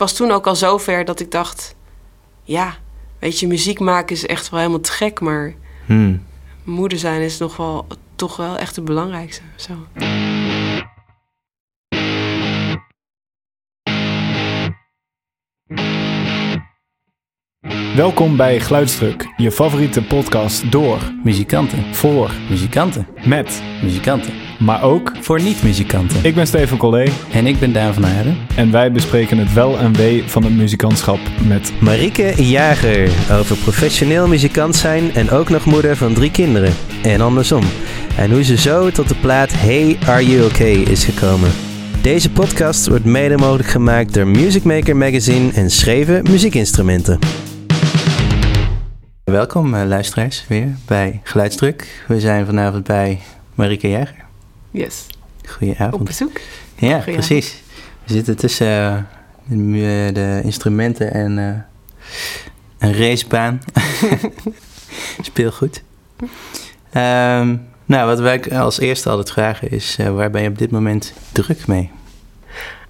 was toen ook al zover dat ik dacht... Ja, weet je, muziek maken is echt wel helemaal te gek... maar Hmm. moeder zijn is nog wel, toch wel echt het belangrijkste. Zo. Welkom bij Geluidsdruk, je favoriete podcast door, Muzikanten. voor, Muzikanten. met, Muzikanten. maar ook... Voor niet-muzikanten. Ik ben Steven Collé En ik ben Daan van Aarden. en wij bespreken het wel en wee van het muzikantschap met... Marieke Jager over professioneel muzikant zijn en ook nog moeder van drie kinderen. En andersom. En hoe ze zo tot de plaat Hey Are You Okay is gekomen. Deze podcast wordt mede mogelijk gemaakt door Music Maker Magazine en Schreven Muziekinstrumenten. Welkom eh, luisteraars weer bij Geluidsdruk. We zijn vanavond bij Marieke Jager. Yes, op Goedenavond. bezoek. Ja, precies. We zitten tussen eh, de, mu- de instrumenten en eh, een racebaan. Speelgoed. Ehm, nou, wat wij als eerste altijd vragen is, eh, waar ben je op dit moment druk mee?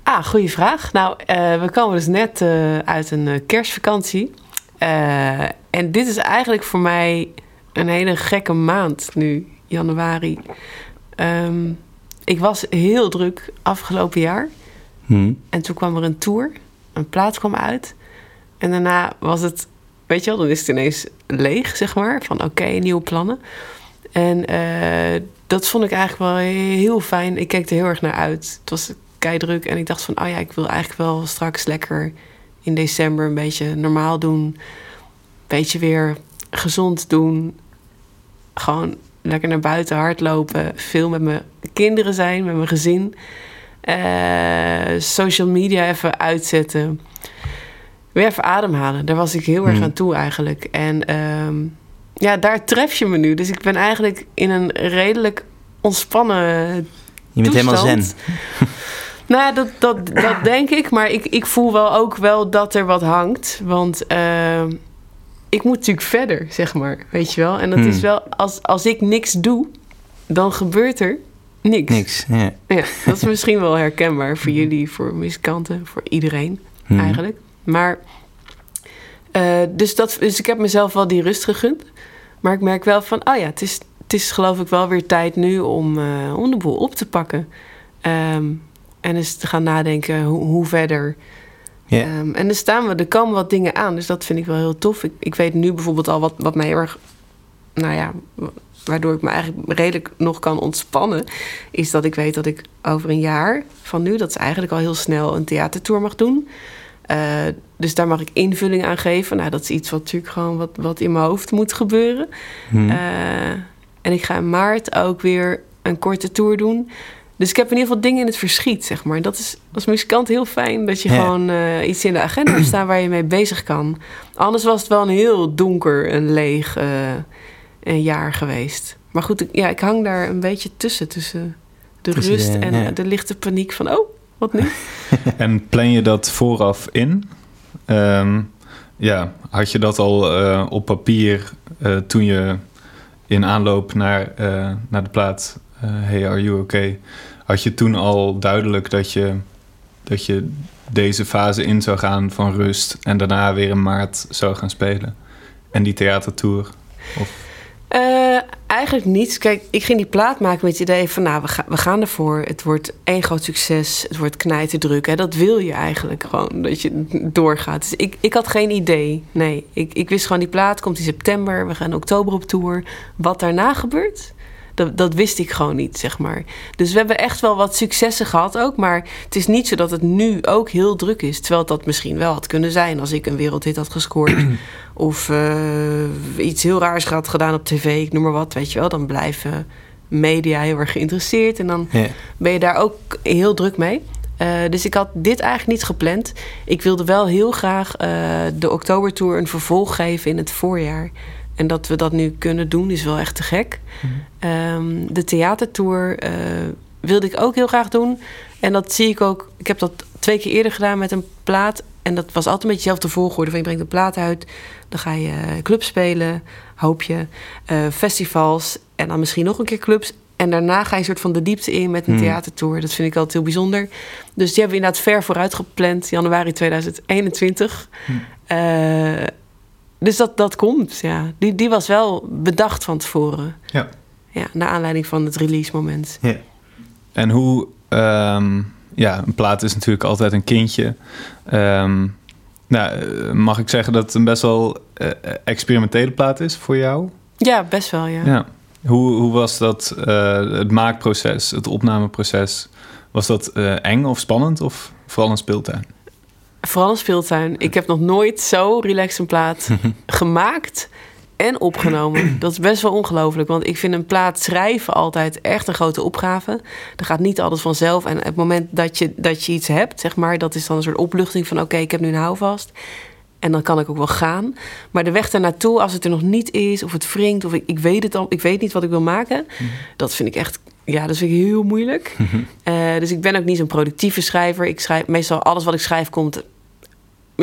Ah, goede vraag. Nou, eh, we komen dus net eh, uit een eh, kerstvakantie. Eh, en dit is eigenlijk voor mij een hele gekke maand nu, januari. Ehm, ik was heel druk afgelopen jaar. Hm? En toen kwam er een tour. Een plaat kwam uit. En daarna was het, weet je wel, dan is het ineens leeg, zeg maar. Van oké, nieuwe plannen. En eh, dat vond ik eigenlijk wel heel fijn. Ik keek er heel erg naar uit. Het was keidruk. En ik dacht van, oh ja, ik wil eigenlijk wel straks lekker in december een beetje normaal doen. Een beetje weer gezond doen. Gewoon lekker naar buiten hardlopen. Veel met mijn kinderen zijn, met mijn gezin. Eh, social media even uitzetten. Weer even ademhalen. Daar was ik heel erg Hmm. aan toe eigenlijk. En ehm, ja, daar tref je me nu. Dus ik ben eigenlijk in een redelijk ontspannen Je bent helemaal zen. Nou, ja, dat, dat, dat denk ik. Maar ik, ik voel wel ook wel dat er wat hangt. Want ehm, ik moet natuurlijk verder, zeg maar. Weet je wel? En dat Hmm. is wel... Als, als ik niks doe, dan gebeurt er niks. Niks. Ja. Ja, dat is misschien wel herkenbaar voor jullie, voor muzikanten, voor iedereen Hm. eigenlijk. Maar, eh, dus, dat, dus ik heb mezelf wel die rust gegund. Maar ik merk wel van, oh ja, het is, het is geloof ik wel weer tijd nu om, eh, om de boel op te pakken. Ehm, en eens te gaan nadenken hoe, hoe verder. Ehm, en er staan we, er komen wat dingen aan, dus dat vind ik wel heel tof. Ik, ik weet nu bijvoorbeeld al wat, wat mij heel erg, nou ja, waardoor ik me eigenlijk redelijk nog kan ontspannen, is dat ik weet dat ik over een jaar van nu, dat is eigenlijk al heel snel, een theatertour mag doen. Eh, dus daar mag ik invulling aan geven. Nou, dat is iets wat natuurlijk gewoon wat, wat in mijn hoofd moet gebeuren. Hm. Eh, en ik ga in maart ook weer een korte tour doen. Dus ik heb in ieder geval dingen in het verschiet, zeg maar. Dat is als muzikant heel fijn dat je Ja. gewoon eh, iets in de agenda hebt staan waar je mee bezig kan. Anders was het wel een heel donker en leeg eh, een jaar geweest. Maar goed, ik, ja, ik hang daar een beetje tussen. Tussen de Tussen rust de- en ja. de lichte paniek van... oh, wat nu? En plan je dat vooraf in? Ehm, ja, had je dat al eh, op papier toen je in aanloop naar, naar de plaat Hey Are You Okay... had je toen al duidelijk dat je, dat je deze fase in zou gaan van rust... en daarna weer in maart zou gaan spelen? En die theatertour? Eh, eigenlijk niet. Kijk, ik ging die plaat maken met het idee van... nou, we, ga- we gaan ervoor. Het wordt één groot succes. Het wordt knijterdruk. Hè. Dat wil je eigenlijk gewoon, dat je doorgaat. Dus ik, ik had geen idee. Nee, ik, ik wist gewoon die plaat komt in september. We gaan in oktober op tour. Wat daarna gebeurt, dat, dat wist ik gewoon niet, zeg maar. Dus we hebben echt wel wat successen gehad ook. Maar het is niet zo dat het nu ook heel druk is. Terwijl dat misschien wel had kunnen zijn... als ik een wereldhit had gescoord... Of eh, iets heel raars had gedaan op tv, ik noem maar wat, weet je wel. Dan blijven media heel erg geïnteresseerd. En dan Ja. ben je daar ook heel druk mee. Eh, dus ik had dit eigenlijk niet gepland. Ik wilde wel heel graag eh, de Oktobertour een vervolg geven in het voorjaar. En dat we dat nu kunnen doen is wel echt te gek. Ehm, de theatertour eh, wilde ik ook heel graag doen. En dat zie ik ook. Ik heb dat twee keer eerder gedaan met een plaat. En dat was altijd een beetje dezelfde volgorde. Van je brengt een plaat uit. Dan ga je clubs spelen, hoop je. eh, festivals. En dan misschien nog een keer clubs. En daarna ga je een soort van de diepte in met een Hmm. theatertour. Dat vind ik altijd heel bijzonder. Dus die hebben we inderdaad ver vooruit gepland. Januari 2021. Hmm. Eh, dus dat, dat komt, ja. Die, die was wel bedacht van tevoren. Ja. Ja, naar aanleiding van het release moment. Ja. En hoe, ehm, ja, een plaat is natuurlijk altijd een kindje. Ehm, nou, eh, mag ik zeggen dat het een best wel eh, experimentele plaat is voor jou? Ja, best wel, ja. Ja. Hoe, hoe was dat, eh, het maakproces, het opnameproces? Was dat eng of spannend of vooral een speeltuin? Vooral een speeltuin. Ik heb nog nooit zo relaxed een plaat gemaakt en opgenomen. Dat is best wel ongelooflijk. Want ik vind een plaat schrijven altijd echt een grote opgave. Dat gaat niet altijd vanzelf. En het moment dat je, dat je iets hebt, zeg maar, dat is dan een soort opluchting van oké, ik heb nu een houvast. En dan kan ik ook wel gaan. Maar de weg ernaartoe, als het er nog niet is, of het wringt, of ik, ik weet het al, ik weet niet wat ik wil maken. Dat vind ik echt, ja, dat vind ik heel moeilijk. Eh, dus ik ben ook niet zo'n productieve schrijver. Ik schrijf meestal alles wat ik schrijf komt.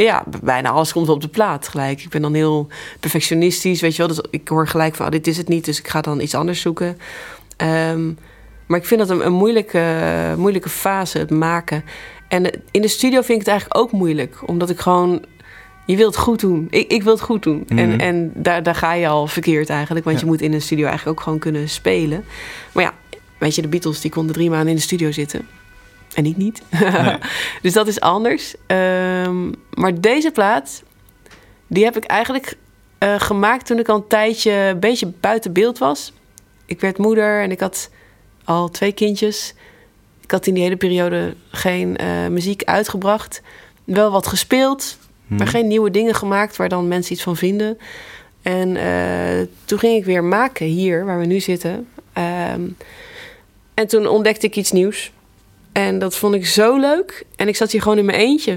Ja, bijna alles komt op de plaat gelijk. Ik ben dan heel perfectionistisch, weet je wel. Dus ik hoor gelijk van, oh, dit is het niet, dus ik ga dan iets anders zoeken. Ehm, maar ik vind dat een, een moeilijke, moeilijke fase, het maken. En in de studio vind ik het eigenlijk ook moeilijk. Omdat ik gewoon... Je wilt het goed doen. Ik, ik wil het goed doen. Mhm. En, en daar, daar ga je al verkeerd eigenlijk. Want Ja. je moet in een studio eigenlijk ook gewoon kunnen spelen. Maar ja, weet je, de Beatles die konden drie maanden in de studio zitten. En ik niet. Nee. dus dat is anders. Ehm, maar deze plaat, die heb ik eigenlijk eh, gemaakt toen ik al een tijdje een beetje buiten beeld was. Ik werd moeder en ik had al twee kindjes. Ik had in die hele periode geen eh, muziek uitgebracht. Wel wat gespeeld, maar geen nieuwe dingen gemaakt waar dan mensen iets van vinden. En eh, toen ging ik weer maken hier, waar we nu zitten. Ehm, en toen ontdekte ik iets nieuws. En dat vond ik zo leuk. En ik zat hier gewoon in mijn eentje.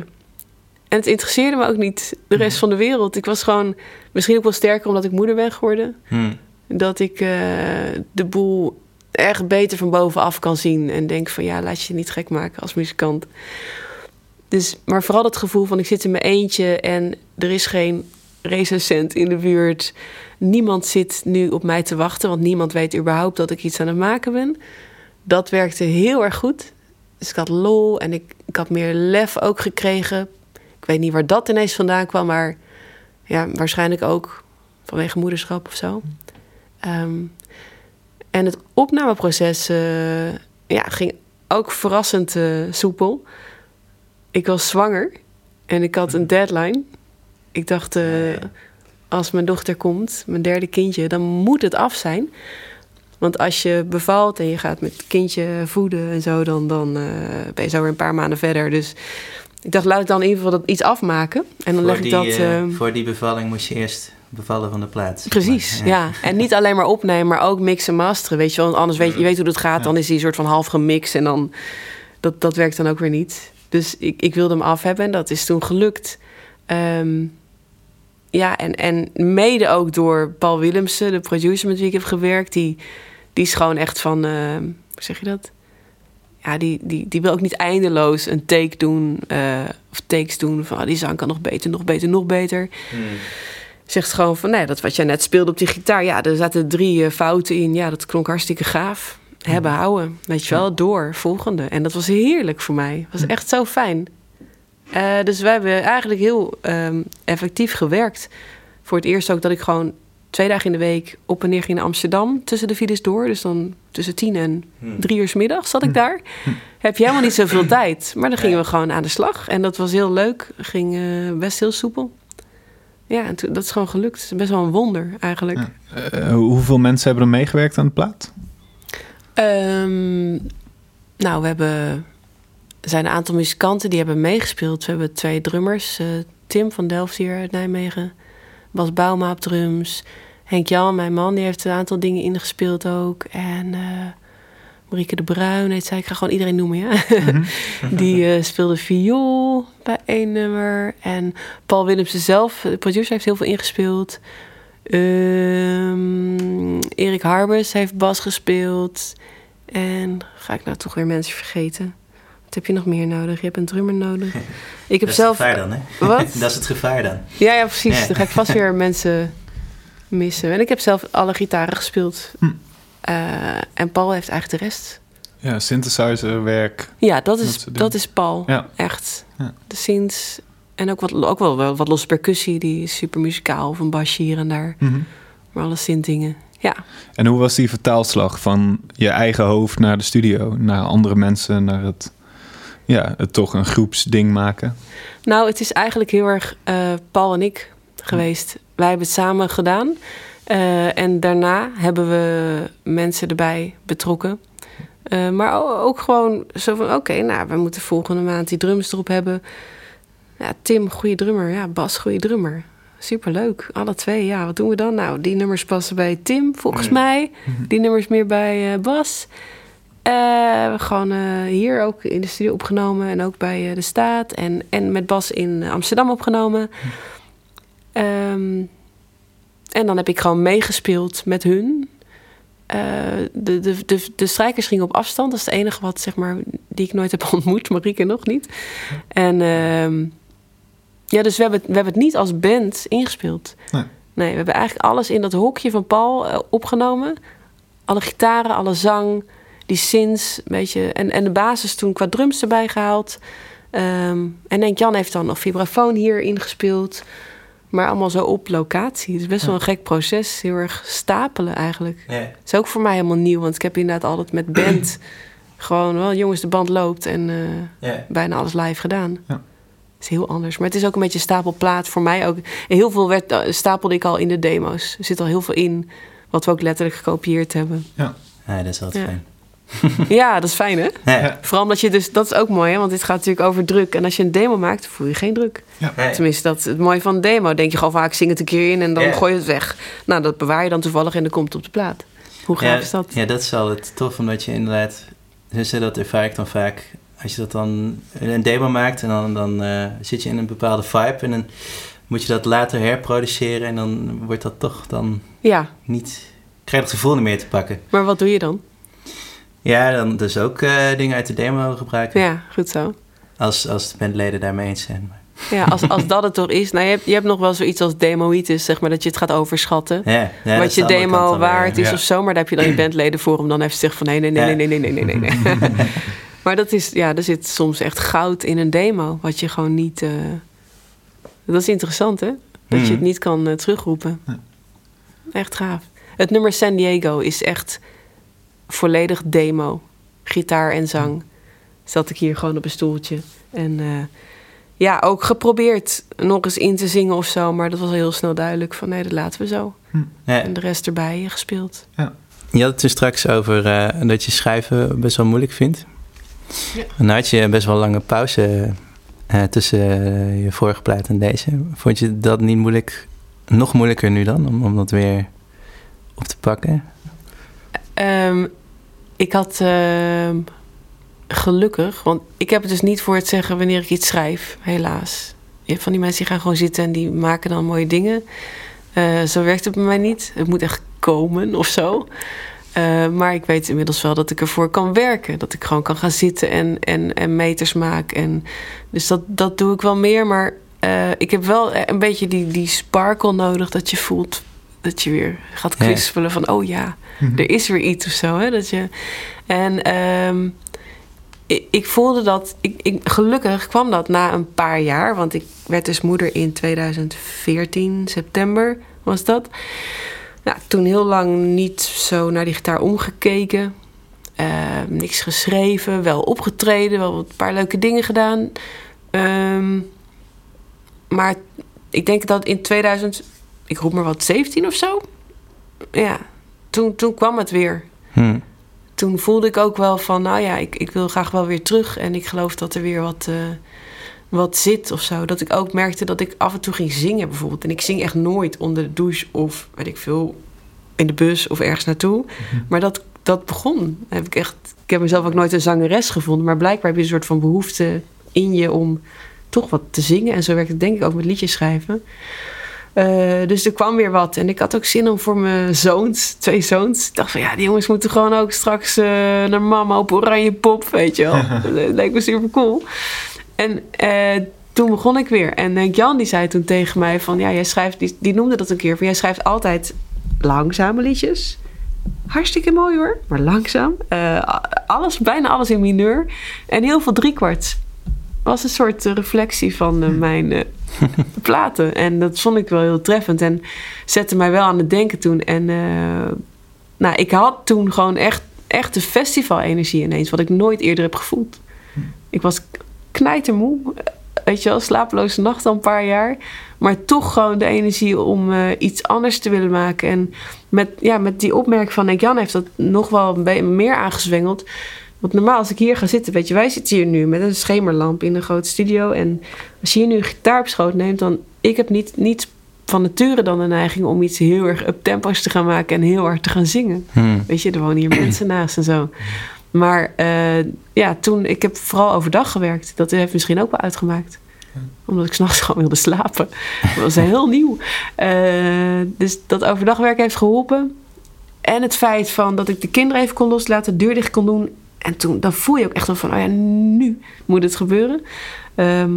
En het interesseerde me ook niet, de rest van de wereld. Ik was gewoon misschien ook wel sterker omdat ik moeder ben geworden. Hm. Dat ik eh, de boel echt beter van bovenaf kan zien. En denk van ja, laat je je niet gek maken als muzikant. Dus, maar vooral dat gevoel van ik zit in mijn eentje en er is geen recensent in de buurt. Niemand zit nu op mij te wachten, want niemand weet überhaupt dat ik iets aan het maken ben. Dat werkte heel erg goed. Dus ik had lol en ik, ik had meer lef ook gekregen. Ik weet niet waar dat ineens vandaan kwam, maar ja, waarschijnlijk ook vanwege moederschap of zo. Ehm, en het opnameproces eh, ja, ging ook verrassend eh, soepel. Ik was zwanger en ik had een deadline. Ik dacht, eh, als mijn dochter komt, mijn derde kindje, dan moet het af zijn. Want als je bevalt en je gaat met het kindje voeden en zo, dan, dan eh, ben je zo weer een paar maanden verder. Dus ik dacht, laat ik dan in ieder geval dat iets afmaken. En dan voor, leg ik die, dat. eh, eh, voor die bevalling moest je eerst bevallen van de plaats. Precies, Maar, ja. En niet alleen maar opnemen, maar ook mixen en masteren. Weet je wel, Want anders weet je, je weet hoe dat gaat. Dan is die soort van half gemixt en dan... Dat, dat werkt dan ook weer niet. Dus ik, ik wilde hem af hebben en dat is toen gelukt. Ehm, ja, en, en mede ook door Paul Willemsen, de producer met wie ik heb gewerkt. Die, die is gewoon echt van... ehm, hoe zeg je dat? Ja, die, die, die wil ook niet eindeloos een take doen... eh, of takes doen van... ah, die zang kan nog beter, nog beter, nog beter Hm. zegt gewoon van, nee, dat wat jij net speelde op die gitaar, ja, er zaten drie eh, fouten in. Ja, dat klonk hartstikke gaaf. Hebben, houden, weet je wel, door, volgende. En dat was heerlijk voor mij. Het was echt zo fijn. Eh, dus wij hebben eigenlijk heel ehm, effectief gewerkt. Voor het eerst ook dat ik gewoon twee dagen in de week op en neer ging naar Amsterdam tussen de files door. Dus dan tussen tien en Hm. drie uur 's middags zat ik daar. Heb je helemaal niet zoveel tijd. Maar dan gingen we gewoon aan de slag. En dat was heel leuk. Ging eh, best heel soepel. Ja, en toen- dat is gewoon gelukt. Best wel een wonder eigenlijk. Ja. Eh, hoeveel mensen hebben er meegewerkt aan de plaat? Ehm, nou, we hebben... Er zijn een aantal muzikanten die hebben meegespeeld. We hebben twee drummers. eh, Tim van Delft hier uit Nijmegen. Bas Bauma op drums. Henk Jan, mijn man, die heeft een aantal dingen ingespeeld ook. En eh Marieke de Bruin heet zij. Ik ga gewoon iedereen noemen, ja. die eh, speelde viool bij één nummer. En Paul Willemsen zelf, de producer, heeft heel veel ingespeeld. Ehm, Erik Harbers heeft bas gespeeld. En ga ik nou toch weer mensen vergeten? Wat heb je nog meer nodig? Je hebt een drummer nodig. Ik heb Dat is zelf. het gevaar dan, hè? Wat? dat is het gevaar dan. Ja, ja, precies. Ja. Dan ga ik vast weer mensen missen. En ik heb zelf alle gitaren gespeeld. Hm. Eh, en Paul heeft eigenlijk de rest. Ja, synthesizerwerk. Ja, dat is, dat is Paul. Ja. Echt. Ja. De synths. En ook, wat, ook wel, wel wat losse percussie. Die is super muzikaal. Of een basje hier en daar. Mhm. Maar alle synth-dingen. Ja. En hoe was die vertaalslag van je eigen hoofd naar de studio, naar andere mensen, naar het, ja, het toch een groepsding maken? Nou, het is eigenlijk heel erg eh, Paul en ik geweest. Wij hebben het samen gedaan. Eh, en daarna hebben we mensen erbij betrokken. Eh, maar ook gewoon zo van... oké, nou, we moeten volgende maand die drums erop hebben. Ja, Tim, goede drummer. Ja, Bas, goede drummer. Superleuk. Alle twee, ja. Wat doen we dan? Nou, die nummers passen bij Tim, volgens mij. Die nummers meer bij Bas. Eh, gewoon eh, hier ook in de studio opgenomen. En ook bij eh, de Staat. En, en met Bas in Amsterdam opgenomen. Ehm, en dan heb ik gewoon meegespeeld met hun. De, de, de, de strijkers gingen op afstand. Dat is het enige wat, zeg maar, die ik nooit heb ontmoet. Marieke nog niet. En ehm, ja, dus we hebben, het- we hebben het niet als band ingespeeld. Nee. Nee, we hebben eigenlijk alles in dat hokje van Paul opgenomen. Alle gitaren, alle zang, die synths, een beetje. En, en de basis toen qua drums erbij gehaald. Ehm, en Henk Jan heeft dan nog vibrafoon hier ingespeeld. Maar allemaal zo op locatie. Het is best wel een gek proces. Heel erg stapelen eigenlijk. Ja. Dat is ook voor mij helemaal nieuw. Want ik heb inderdaad altijd met band... gewoon, wel jongens, de band loopt en eh, Ja. bijna alles live gedaan. Ja. Het is heel anders. Maar het is ook een beetje stapelplaat voor mij ook. Heel veel werd, eh, stapelde ik al in de demo's. Er zit al heel veel in... wat we ook letterlijk gekopieerd hebben. Ja, dat is altijd Ja. fijn. ja, dat is fijn, hè? Ja. Vooral omdat je dus... Dat is ook mooi, hè? Want dit gaat natuurlijk over druk. En als je een demo maakt, voel je geen druk. Nee. Tenminste, dat het mooie van een demo. Denk je gewoon vaak, zing het een keer in en dan Ja. gooi je het weg. Nou, dat bewaar je dan toevallig en dan komt het op de plaat. Hoe gaaf ja, is dat? Ja, dat is altijd tof, omdat je inderdaad... Dus dat ervaar ik dan vaak. Als je dat dan een demo maakt en dan, dan eh, zit je in een bepaalde vibe... en dan moet je dat later herproduceren en dan wordt dat toch dan Ja, niet... krijg je het gevoel niet meer te pakken. maar wat doe je dan? Ja, dan dus ook eh, dingen uit de demo gebruiken. Ja, goed zo. Als, als de bandleden daarmee eens zijn. Ja, als, als dat het toch is. Nou, je hebt, je hebt nog wel zoiets als demoitis, zeg maar, dat je het gaat overschatten. ja, ja, dat wat is je de demo waard is ja. of zo. Maar daar heb je dan je bandleden voor om dan even te zeggen van nee, nee, nee, Ja. nee, nee, nee, nee, nee, maar dat is, ja, er zit soms echt goud in een demo. Wat je gewoon niet... eh, Dat is interessant, hè? Dat je het niet kan eh, terugroepen. Echt gaaf. Het nummer San Diego is echt volledig demo. Gitaar en zang. Zat ik hier gewoon op een stoeltje. En eh, ja, ook geprobeerd nog eens in te zingen of zo. Maar dat was heel snel duidelijk van nee, dat laten we zo. Ja. En de rest erbij gespeeld. Je had het er straks over eh, dat je schrijven best wel moeilijk vindt. Ja. En dan had je best wel lange pauze eh, tussen je vorige plaat en deze. Vond je dat niet moeilijk, nog moeilijker nu dan, om, om dat weer op te pakken? Ehm, ik had ehm, gelukkig, want ik heb het dus niet voor het zeggen wanneer ik iets schrijf, helaas. Je van die mensen die gaan gewoon zitten en die maken dan mooie dingen. Eh, zo werkt het bij mij niet. Het moet echt komen of zo. Eh, maar ik weet inmiddels wel dat ik ervoor kan werken. Dat ik gewoon kan gaan zitten en, en, en meters maak. En, dus dat, dat doe ik wel meer. Maar eh, ik heb wel een beetje die, die sparkle nodig dat je voelt dat je weer gaat kwispelen van oh ja, er is weer iets of zo. Hè? Dat je, en ehm, ik, ik voelde dat, ik, ik, gelukkig kwam dat na een paar jaar, want ik werd dus moeder in 2014, september was dat. Nou, toen heel lang niet zo naar die gitaar omgekeken. Ehm, niks geschreven, wel opgetreden, wel een paar leuke dingen gedaan. Ehm, maar ik denk dat in 2000, ik roep maar wat, 17 of zo. Ja, toen, toen kwam het weer. Hm. Toen voelde ik ook wel van, nou ja, ik, ik wil graag wel weer terug. En ik geloof dat er weer wat, eh, wat zit of zo. Dat ik ook merkte dat ik af en toe ging zingen bijvoorbeeld. En ik zing echt nooit onder de douche of weet ik veel, in de bus of ergens naartoe. Maar dat, dat begon. Heb ik, echt, ik heb mezelf ook nooit een zangeres gevonden. Maar blijkbaar heb je een soort van behoefte in je om toch wat te zingen. En zo werkt het denk ik ook met liedjes schrijven. Eh, dus er kwam weer wat. En ik had ook zin om voor mijn zoons, twee zoons. Ik dacht van ja, die jongens moeten gewoon ook straks eh, naar mama op oranje pop, weet je wel. dat leek me super cool. En eh, toen begon ik weer. En Jan die zei toen tegen mij van ja, jij schrijft, die, die noemde dat een keer van jij schrijft altijd langzame liedjes. hartstikke mooi hoor, maar langzaam. Alles, bijna alles in mineur. En heel veel driekwarts. Was een soort reflectie van eh, mijn platen. En dat vond ik wel heel treffend. En zette mij wel aan het denken toen. En eh, nou, ik had toen gewoon echt, echt de festival-energie ineens. Wat ik nooit eerder heb gevoeld. Ik was knijtermoe. Weet je wel, slapeloze nacht al een paar jaar. Maar toch gewoon de energie om eh, iets anders te willen maken. En met, ja, met die opmerking van Jan heeft dat nog wel meer aangezwengeld. Want normaal als ik hier ga zitten, weet je, wij zitten hier nu met een schemerlamp in een grote studio. En als je hier nu een gitaar op schoot neemt, dan... Ik heb niet, niet van nature dan de neiging om iets heel erg up-tempo's te gaan maken en heel hard te gaan zingen. Hmm. Weet je, er wonen hier mensen naast en zo. Maar eh, ja, toen, ik heb vooral overdag gewerkt. Dat heeft misschien ook wel uitgemaakt. Omdat ik s'nachts gewoon wilde slapen. Dat was heel nieuw. Eh, dus dat overdag werken heeft geholpen. En het feit van dat ik de kinderen even kon loslaten, de deur dicht kon doen. En toen, dan voel je ook echt wel van, oh ja, nu moet het gebeuren. Ehm,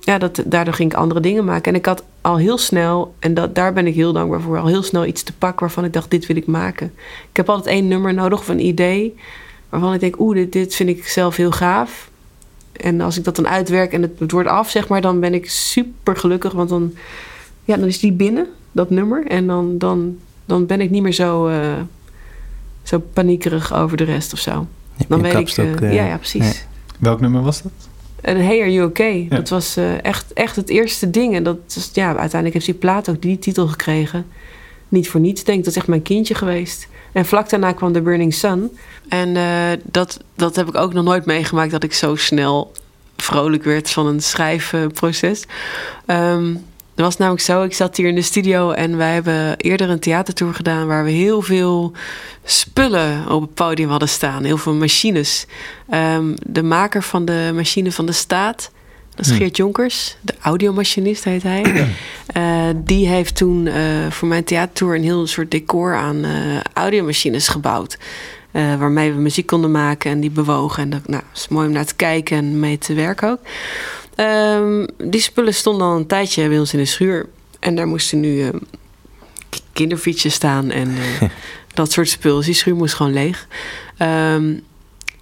ja, dat, daardoor ging ik andere dingen maken. En ik had al heel snel, en dat, daar ben ik heel dankbaar voor, al heel snel iets te pakken waarvan ik dacht, dit wil ik maken. Ik heb altijd één nummer nodig of een idee waarvan ik denk, oeh, dit, dit vind ik zelf heel gaaf. En als ik dat dan uitwerk en het, het wordt af, zeg maar, dan ben ik super gelukkig. Want dan, ja, dan is die binnen, dat nummer. En dan, dan, dan ben ik niet meer zo, eh, zo paniekerig over de rest of zo. Dan weet ik, kapstok, eh, ja, ja, precies. Welk nummer was dat? En Hey Are You Okay? Dat was eh, echt, echt het eerste ding. En dat is, ja, uiteindelijk heeft die plaat ook die titel gekregen. Niet voor niets, denk ik. Dat is echt mijn kindje geweest. En vlak daarna kwam The Burning Sun. En dat, dat heb ik ook nog nooit meegemaakt... dat ik zo snel vrolijk werd van een schrijfproces. Ehm het was namelijk zo, ik zat hier in de studio... en wij hebben eerder een theatertour gedaan... waar we heel veel spullen op het podium hadden staan. Heel veel machines. Ehm, de maker van de machine van de staat... Dat is Hmm. Geert Jonkers, de audiomachinist heet hij. Eh, die heeft toen eh, voor mijn theatertour een heel soort decor aan eh, audiomachines gebouwd. Waarmee we muziek konden maken en die bewogen. En dat nou, is mooi om naar te kijken en mee te werken ook. Ehm, die spullen stonden al een tijdje bij ons in de schuur. En daar moesten nu kinderfietsjes staan en eh, dat soort spul. Dus die schuur moest gewoon leeg. Ehm,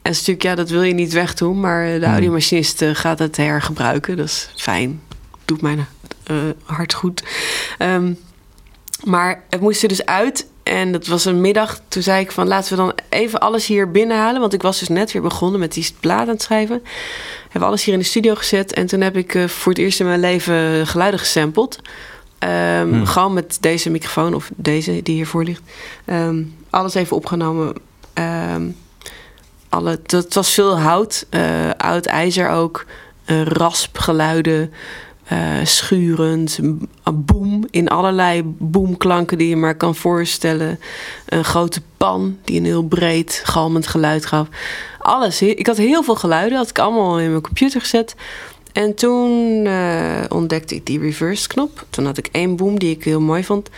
en natuurlijk, ja, dat wil je niet wegdoen, maar de Hmm. audiomachinist eh, gaat het hergebruiken. Dat is fijn. Doet mijn eh, hart goed. Maar het moest er dus uit. En dat was een middag. Toen zei ik van laten we dan even alles hier binnenhalen. Want ik was dus net weer begonnen met die plaat aan het schrijven. Hebben alles hier in de studio gezet. En toen heb ik eh, voor het eerst in mijn leven geluiden gesampled. Ehm, Hmm. Gewoon met deze microfoon of deze die hiervoor ligt. Ehm, alles even opgenomen. Ehm, alle, dat was veel hout, eh, oud ijzer ook, eh, raspgeluiden, eh, schurend, een boom in allerlei boomklanken die je maar kan voorstellen. Een grote pan die een heel breed galmend geluid gaf. Alles. Ik had heel veel geluiden, had ik allemaal in mijn computer gezet. En toen eh, ontdekte ik die reverse knop. Toen had ik één boom die ik heel mooi vond.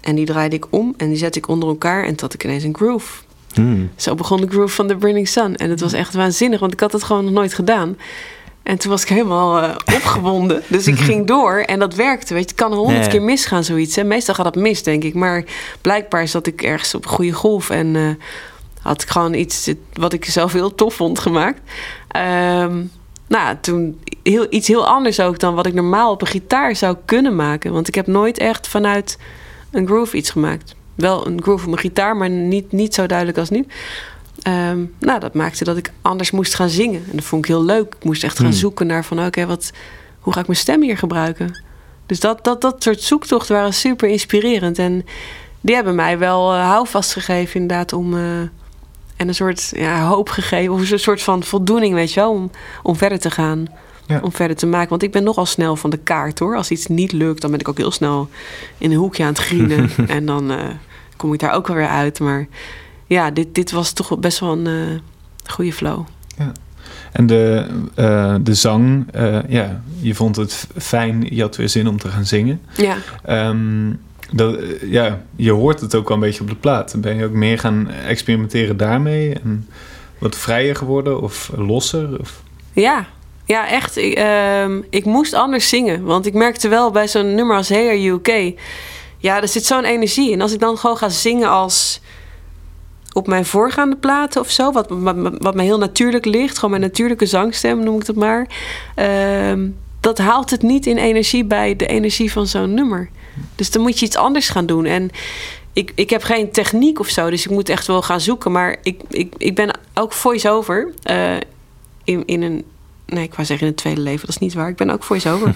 En die draaide ik om en die zette ik onder elkaar en had ik ineens een groove. Hmm. Zo begon de groove van The Burning Sun. En het was echt waanzinnig, want ik had het gewoon nog nooit gedaan. En toen was ik helemaal eh, opgewonden. Dus ik ging door en dat werkte. Weet je, het kan honderd Ja. keer misgaan, zoiets. En meestal gaat dat mis, denk ik. Maar blijkbaar zat ik ergens op een goede golf. En eh, had ik gewoon iets wat ik zelf heel tof vond gemaakt. Ehm, nou, toen heel, iets heel anders ook dan wat ik normaal op een gitaar zou kunnen maken. Want ik heb nooit echt vanuit een groove iets gemaakt. Wel een groove op mijn gitaar, maar niet, niet zo duidelijk als nu. Ehm, nou, dat maakte dat ik anders moest gaan zingen. En dat vond ik heel leuk. Ik moest echt gaan Hmm. zoeken naar van... oké, wat hoe ga ik mijn stem hier gebruiken? Dus dat, dat, dat soort zoektochten waren super inspirerend. En die hebben mij wel eh, houvast gegeven inderdaad om... eh, en een soort ja, hoop gegeven. Of een soort van voldoening, weet je wel. Om, om verder te gaan. Ja. Om verder te maken. Want ik ben nogal snel van de kaart hoor. Als iets niet lukt, dan ben ik ook heel snel in een hoekje aan het grienen. en dan eh, kom ik daar ook alweer uit. Maar ja, dit, dit was toch best wel een eh, goede flow. En de, eh, de zang, eh, ja, je vond het fijn, je had weer zin om te gaan zingen. Ja, Ehm, dat, ja, je hoort het ook wel een beetje op de plaat. Ben je ook meer gaan experimenteren daarmee? En wat vrijer geworden of losser? Of? ja. Ja, echt. Ik, ehm, ik moest anders zingen. Want ik merkte wel bij zo'n nummer als Hey Are You Okay... Ja, er zit zo'n energie in. Als ik dan gewoon ga zingen als... op mijn voorgaande platen of zo. Wat, wat, wat me heel natuurlijk ligt. Gewoon mijn natuurlijke zangstem, noem ik het maar. Ehm, dat haalt het niet in energie bij de energie van zo'n nummer. Dus dan moet je iets anders gaan doen. En ik, ik heb geen techniek of zo, dus ik moet echt wel gaan zoeken. Maar ik, ik, ik ben ook voice-over uh, in, in een... Nee, ik wou zeggen in het tweede leven, dat is niet waar. Ik ben ook voice-over.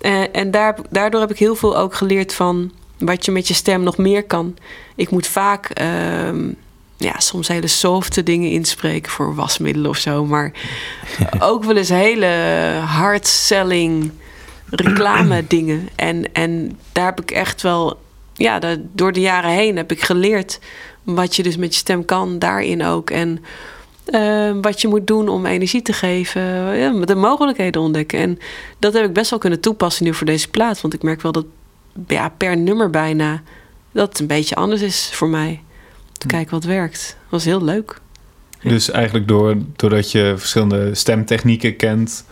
uh, en daar, daardoor heb ik heel veel ook geleerd van wat je met je stem nog meer kan. Ik moet vaak... Uh, ja, soms hele softe dingen inspreken voor wasmiddelen of zo. Maar ook wel eens hele hard-selling reclame dingen. En, en daar heb ik echt wel, ja, door de jaren heen heb ik geleerd wat je dus met je stem kan, daarin ook. En uh, wat je moet doen om energie te geven, ja, de mogelijkheden ontdekken. En dat heb ik best wel kunnen toepassen nu voor deze plaat. Want ik merk wel dat ja, per nummer bijna dat het een beetje anders is voor mij. Te kijken wat werkt. Dat was heel leuk. Dus eigenlijk door, doordat je verschillende stemtechnieken kent,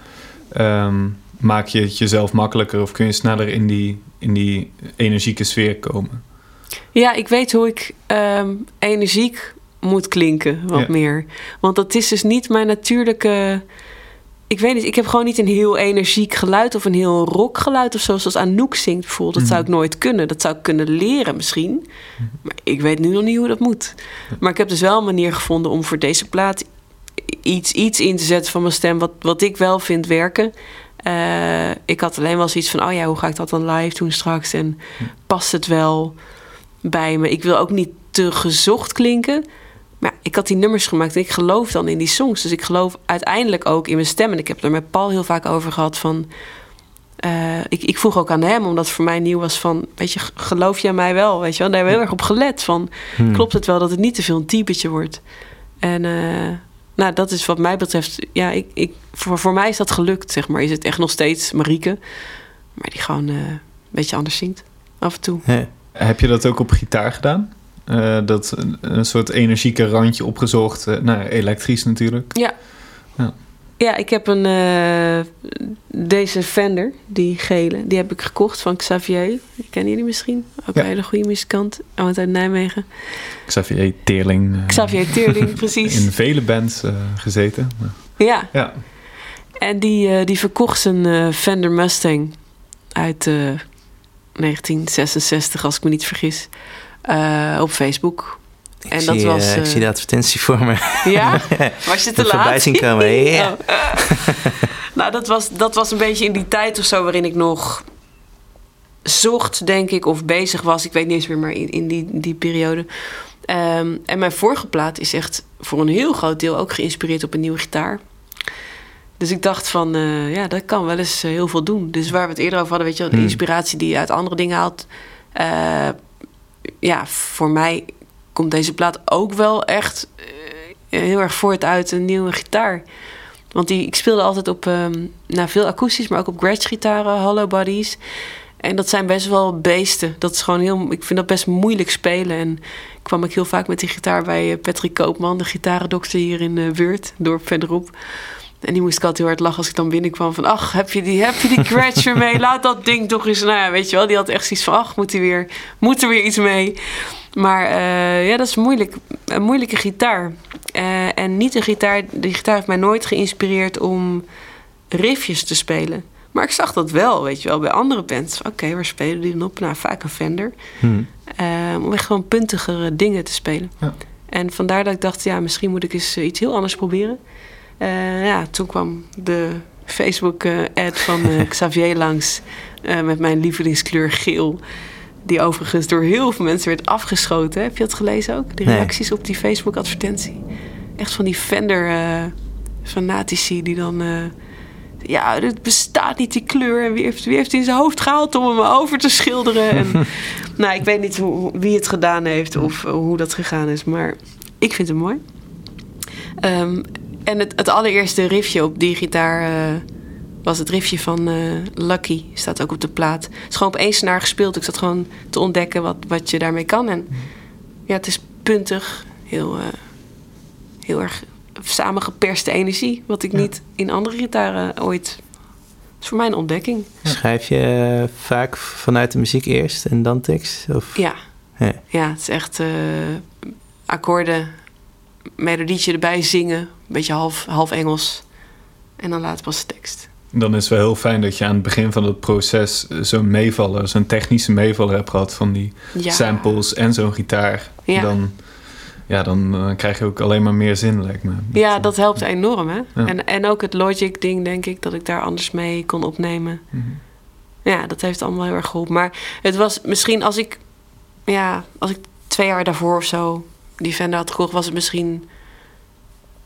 um, maak je het jezelf makkelijker of kun je sneller in die, in die energieke sfeer komen? Ja, ik weet hoe ik um, energiek moet klinken, wat ja. meer. Want dat is dus niet mijn natuurlijke. Ik weet niet, ik heb gewoon niet een heel energiek geluid of een heel rockgeluid of zo, zoals Anouk zingt bijvoorbeeld. Dat zou ik nooit kunnen. Dat zou ik kunnen leren misschien. Maar ik weet nu nog niet hoe dat moet. Maar ik heb dus wel een manier gevonden om voor deze plaat iets, iets in te zetten van mijn stem, wat, wat ik wel vind werken. Uh, ik had alleen wel zoiets van: oh ja, hoe ga ik dat dan live doen straks? En past het wel bij me? Ik wil ook niet te gezocht klinken. Maar ik had die nummers gemaakt en ik geloof dan in die songs. Dus ik geloof uiteindelijk ook in mijn stem. En ik heb het er met Paul heel vaak over gehad van... Uh, ik, ik vroeg ook aan hem, omdat het voor mij nieuw was van... weet je, geloof jij mij wel? Weet je wel? Daar hebben we heel erg op gelet van... Hmm. klopt het wel dat het niet te veel een typetje wordt? En uh, nou, dat is wat mij betreft... ja, ik, ik, voor, voor mij is dat gelukt, zeg maar. Is het echt nog steeds Marieke... maar die gewoon uh, een beetje anders zingt, af en toe. Heb je dat ook op gitaar gedaan? Uh, dat een, soort energieke randje opgezocht. Uh, nou, elektrisch natuurlijk. Ja. ja. Ja, ik heb een. Uh, deze Fender, die gele, die heb ik gekocht van Xavier. Kennen jullie misschien? Ook ja. een hele goede muzikant. uit Nijmegen. Xavier Teerling. Xavier Teerling, precies. In vele bands gezeten. Ja. ja. En die, die verkocht zijn Fender Mustang uit 1966, als ik me niet vergis. Uh, op Facebook. Ik en zie, dat was. Uh, ik zie de advertentie voor me. Ja? Was je te laat? voorbij zien komen. Oh. nou, dat was, dat was een beetje in die tijd of zo waarin ik nog zocht, denk ik, of bezig was. Ik weet niet eens meer, maar in, in die, die periode. Um, en mijn vorige plaat is echt voor een heel groot deel ook geïnspireerd op een nieuwe gitaar. Dus ik dacht van, uh, ja, dat kan wel eens heel veel doen. Dus waar we het eerder over hadden, weet je wel, de Hmm. inspiratie die je uit andere dingen haalt. Uh, ja, voor mij komt deze plaat ook wel echt uh, heel erg voort uit een nieuwe gitaar. Want die, ik speelde altijd op um, nou, veel akoestisch, maar ook op Gretsch-gitaren, hollow bodies. En dat zijn best wel beesten. Dat is gewoon heel, ik vind dat best moeilijk spelen. En kwam ik heel vaak met die gitaar bij Patrick Koopman, de gitarendokter hier in uh, Weert, dorp verderop. En die moest ik altijd heel hard lachen als ik dan binnenkwam van... ach, heb je die, heb je die Gretsch weer mee? Laat dat ding toch eens... Nou ja, weet je wel, die had echt zoiets van... ach, moet, die weer, moet er weer iets mee? Maar uh, ja, dat is moeilijk, een moeilijke gitaar. Uh, en niet een gitaar... Die gitaar heeft mij nooit geïnspireerd om riffjes te spelen. Maar ik zag dat wel, weet je wel, bij andere bands. Oké, okay, waar spelen die dan op? Nou, vaak een Fender. Hmm. Uh, om echt gewoon puntigere dingen te spelen. Ja. En vandaar dat ik dacht, ja, misschien moet ik eens iets heel anders proberen. Uh, ja, toen kwam de Facebook-ad uh, van uh, Xavier langs met mijn lievelingskleur geel. Die overigens door heel veel mensen werd afgeschoten. Heb je dat gelezen ook? De reacties nee. op die Facebook-advertentie. Echt van die Fender-fanatici die dan... ja, het bestaat niet die kleur. En wie heeft, wie heeft in zijn hoofd gehaald om hem over te schilderen? en, nou, ik weet niet hoe, wie het gedaan heeft of hoe dat gegaan is. Maar ik vind hem mooi. Um, en het, het, allereerste riffje op die gitaar uh, was het riffje van uh, Lucky. Staat ook op de plaat. Het is gewoon op één snaar gespeeld. Ik zat gewoon te ontdekken wat, wat je daarmee kan. En ja, het is puntig. Heel, uh, heel erg samengeperste energie. Wat ik ja. niet in andere gitaren ooit... Het is voor mij een ontdekking. Schrijf je vaak vanuit de muziek eerst en dan tekst? Of? Ja. Ja, ja het is echt akkoorden, melodietje erbij zingen. Beetje half, half Engels. En dan later pas de tekst. Dan is het wel heel fijn dat je aan het begin van het proces zo'n meevaller, zo'n technische meevaller hebt gehad van die Ja. samples en zo'n gitaar. Ja. Dan, ja, dan eh, krijg je ook alleen maar meer zin, lijkt me. Ja, dat helpt enorm, hè? En, en ook het Logic-ding, denk ik, dat ik daar anders mee kon opnemen. Mhm. Ja, dat heeft allemaal heel erg geholpen. Maar het was misschien als ik, ja, als ik twee jaar daarvoor of zo die Fender had gekocht, was het misschien,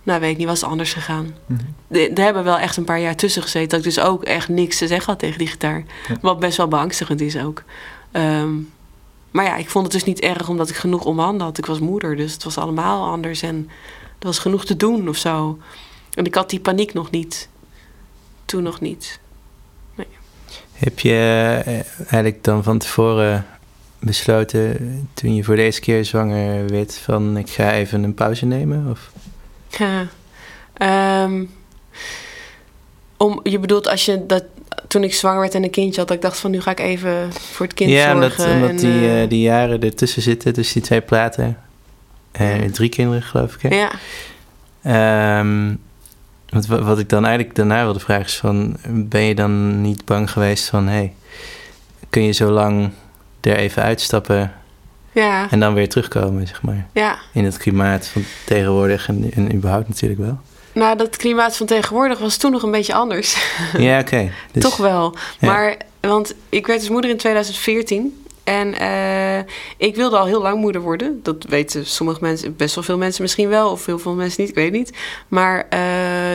nou weet ik niet, was het anders gegaan. Mhm. Er er hebben wel echt een paar jaar tussen gezeten dat ik dus ook echt niks te zeggen had tegen die gitaar. Ja. Wat best wel beangstigend is ook. Ehm, maar ja, ik vond het dus niet erg omdat ik genoeg om handen had. Ik was moeder, dus het was allemaal anders en er was genoeg te doen of zo. En ik had die paniek nog niet. Toen nog niet. Heb je eh, eigenlijk dan van tevoren besloten, toen je voor deze keer zwanger werd, van ik ga even een pauze nemen? Of? Ja. Ehm, om, je bedoelt als je dat toen ik zwanger werd en een kindje had, dat ik dacht van nu ga ik even voor het kind ja, omdat, zorgen. omdat en, die, eh, eh, die jaren ertussen zitten, dus die twee platen. Ja. Drie kinderen, geloof ik. Hè? ja. Ehm, wat, wa- wat ik dan eigenlijk daarna wilde vragen is van... ben je dan niet bang geweest van... hey, kun je zo lang er even uitstappen Ja, en dan weer terugkomen, zeg maar... ja. in het klimaat van tegenwoordig en, en überhaupt natuurlijk wel. Nou, dat klimaat van tegenwoordig was toen nog een beetje anders. Ja, oké. Dus- Toch wel. Ja. Maar, want ik werd dus moeder in 2014. En eh, ik wilde al heel lang moeder worden. Dat weten sommige mensen, best wel veel mensen misschien wel. Of heel veel mensen niet, ik weet niet. Maar eh,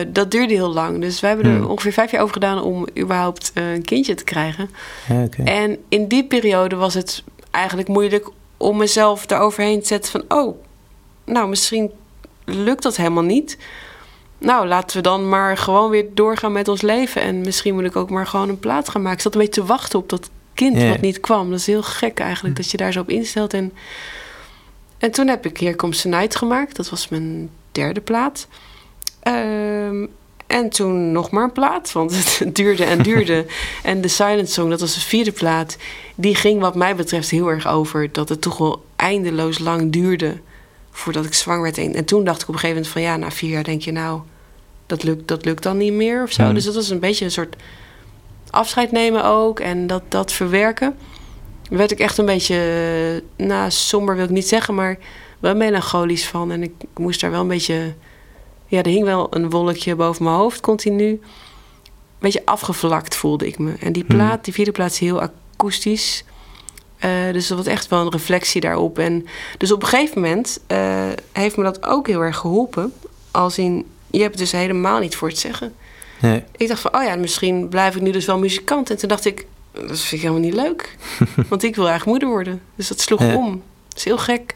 dat duurde heel lang. Dus wij hebben er Hmm. ongeveer vijf jaar over gedaan om überhaupt eh, een kindje te krijgen. Ja, oké. En in die periode was het eigenlijk moeilijk om mezelf daaroverheen te zetten van... oh, nou, misschien lukt dat helemaal niet. Nou, laten we dan maar gewoon weer doorgaan met ons leven. En misschien moet ik ook maar gewoon een plaat gaan maken. Ik zat een beetje te wachten op dat kind wat niet kwam. Dat is heel gek eigenlijk, dat je daar zo op instelt. En, en toen heb ik Here Comes the Night gemaakt. Dat was mijn derde plaat. Ehm, en toen nog maar een plaat, want het duurde en duurde. en de Silent Song, dat was de vierde plaat... die ging wat mij betreft heel erg over... dat het toch wel eindeloos lang duurde... voordat ik zwanger werd. En, en toen dacht ik op een gegeven moment van... ja, na vier jaar denk je nou... dat lukt, dat lukt dan niet meer of zo. Hmm. Dus dat was een beetje een soort afscheid nemen ook... en dat, dat verwerken. Daar werd ik echt een beetje... eh, nou, somber wil ik niet zeggen, maar... wel melancholisch van. En ik moest daar wel een beetje... Ja, er hing wel een wolkje boven mijn hoofd continu. Een beetje afgevlakt voelde ik me. En die Hmm. plaat, die vierde plaat is heel akoestisch. Eh, dus dat was echt wel een reflectie daarop. En dus op een gegeven moment eh, heeft me dat ook heel erg geholpen. Als in, je hebt het dus helemaal niet voor het zeggen. Nee. Ik dacht van, oh ja, misschien blijf ik nu dus wel muzikant. En toen dacht ik, dat vind ik helemaal niet leuk. Want ik wil eigenlijk moeder worden. Dus dat sloeg Ja. om. Dat is heel gek.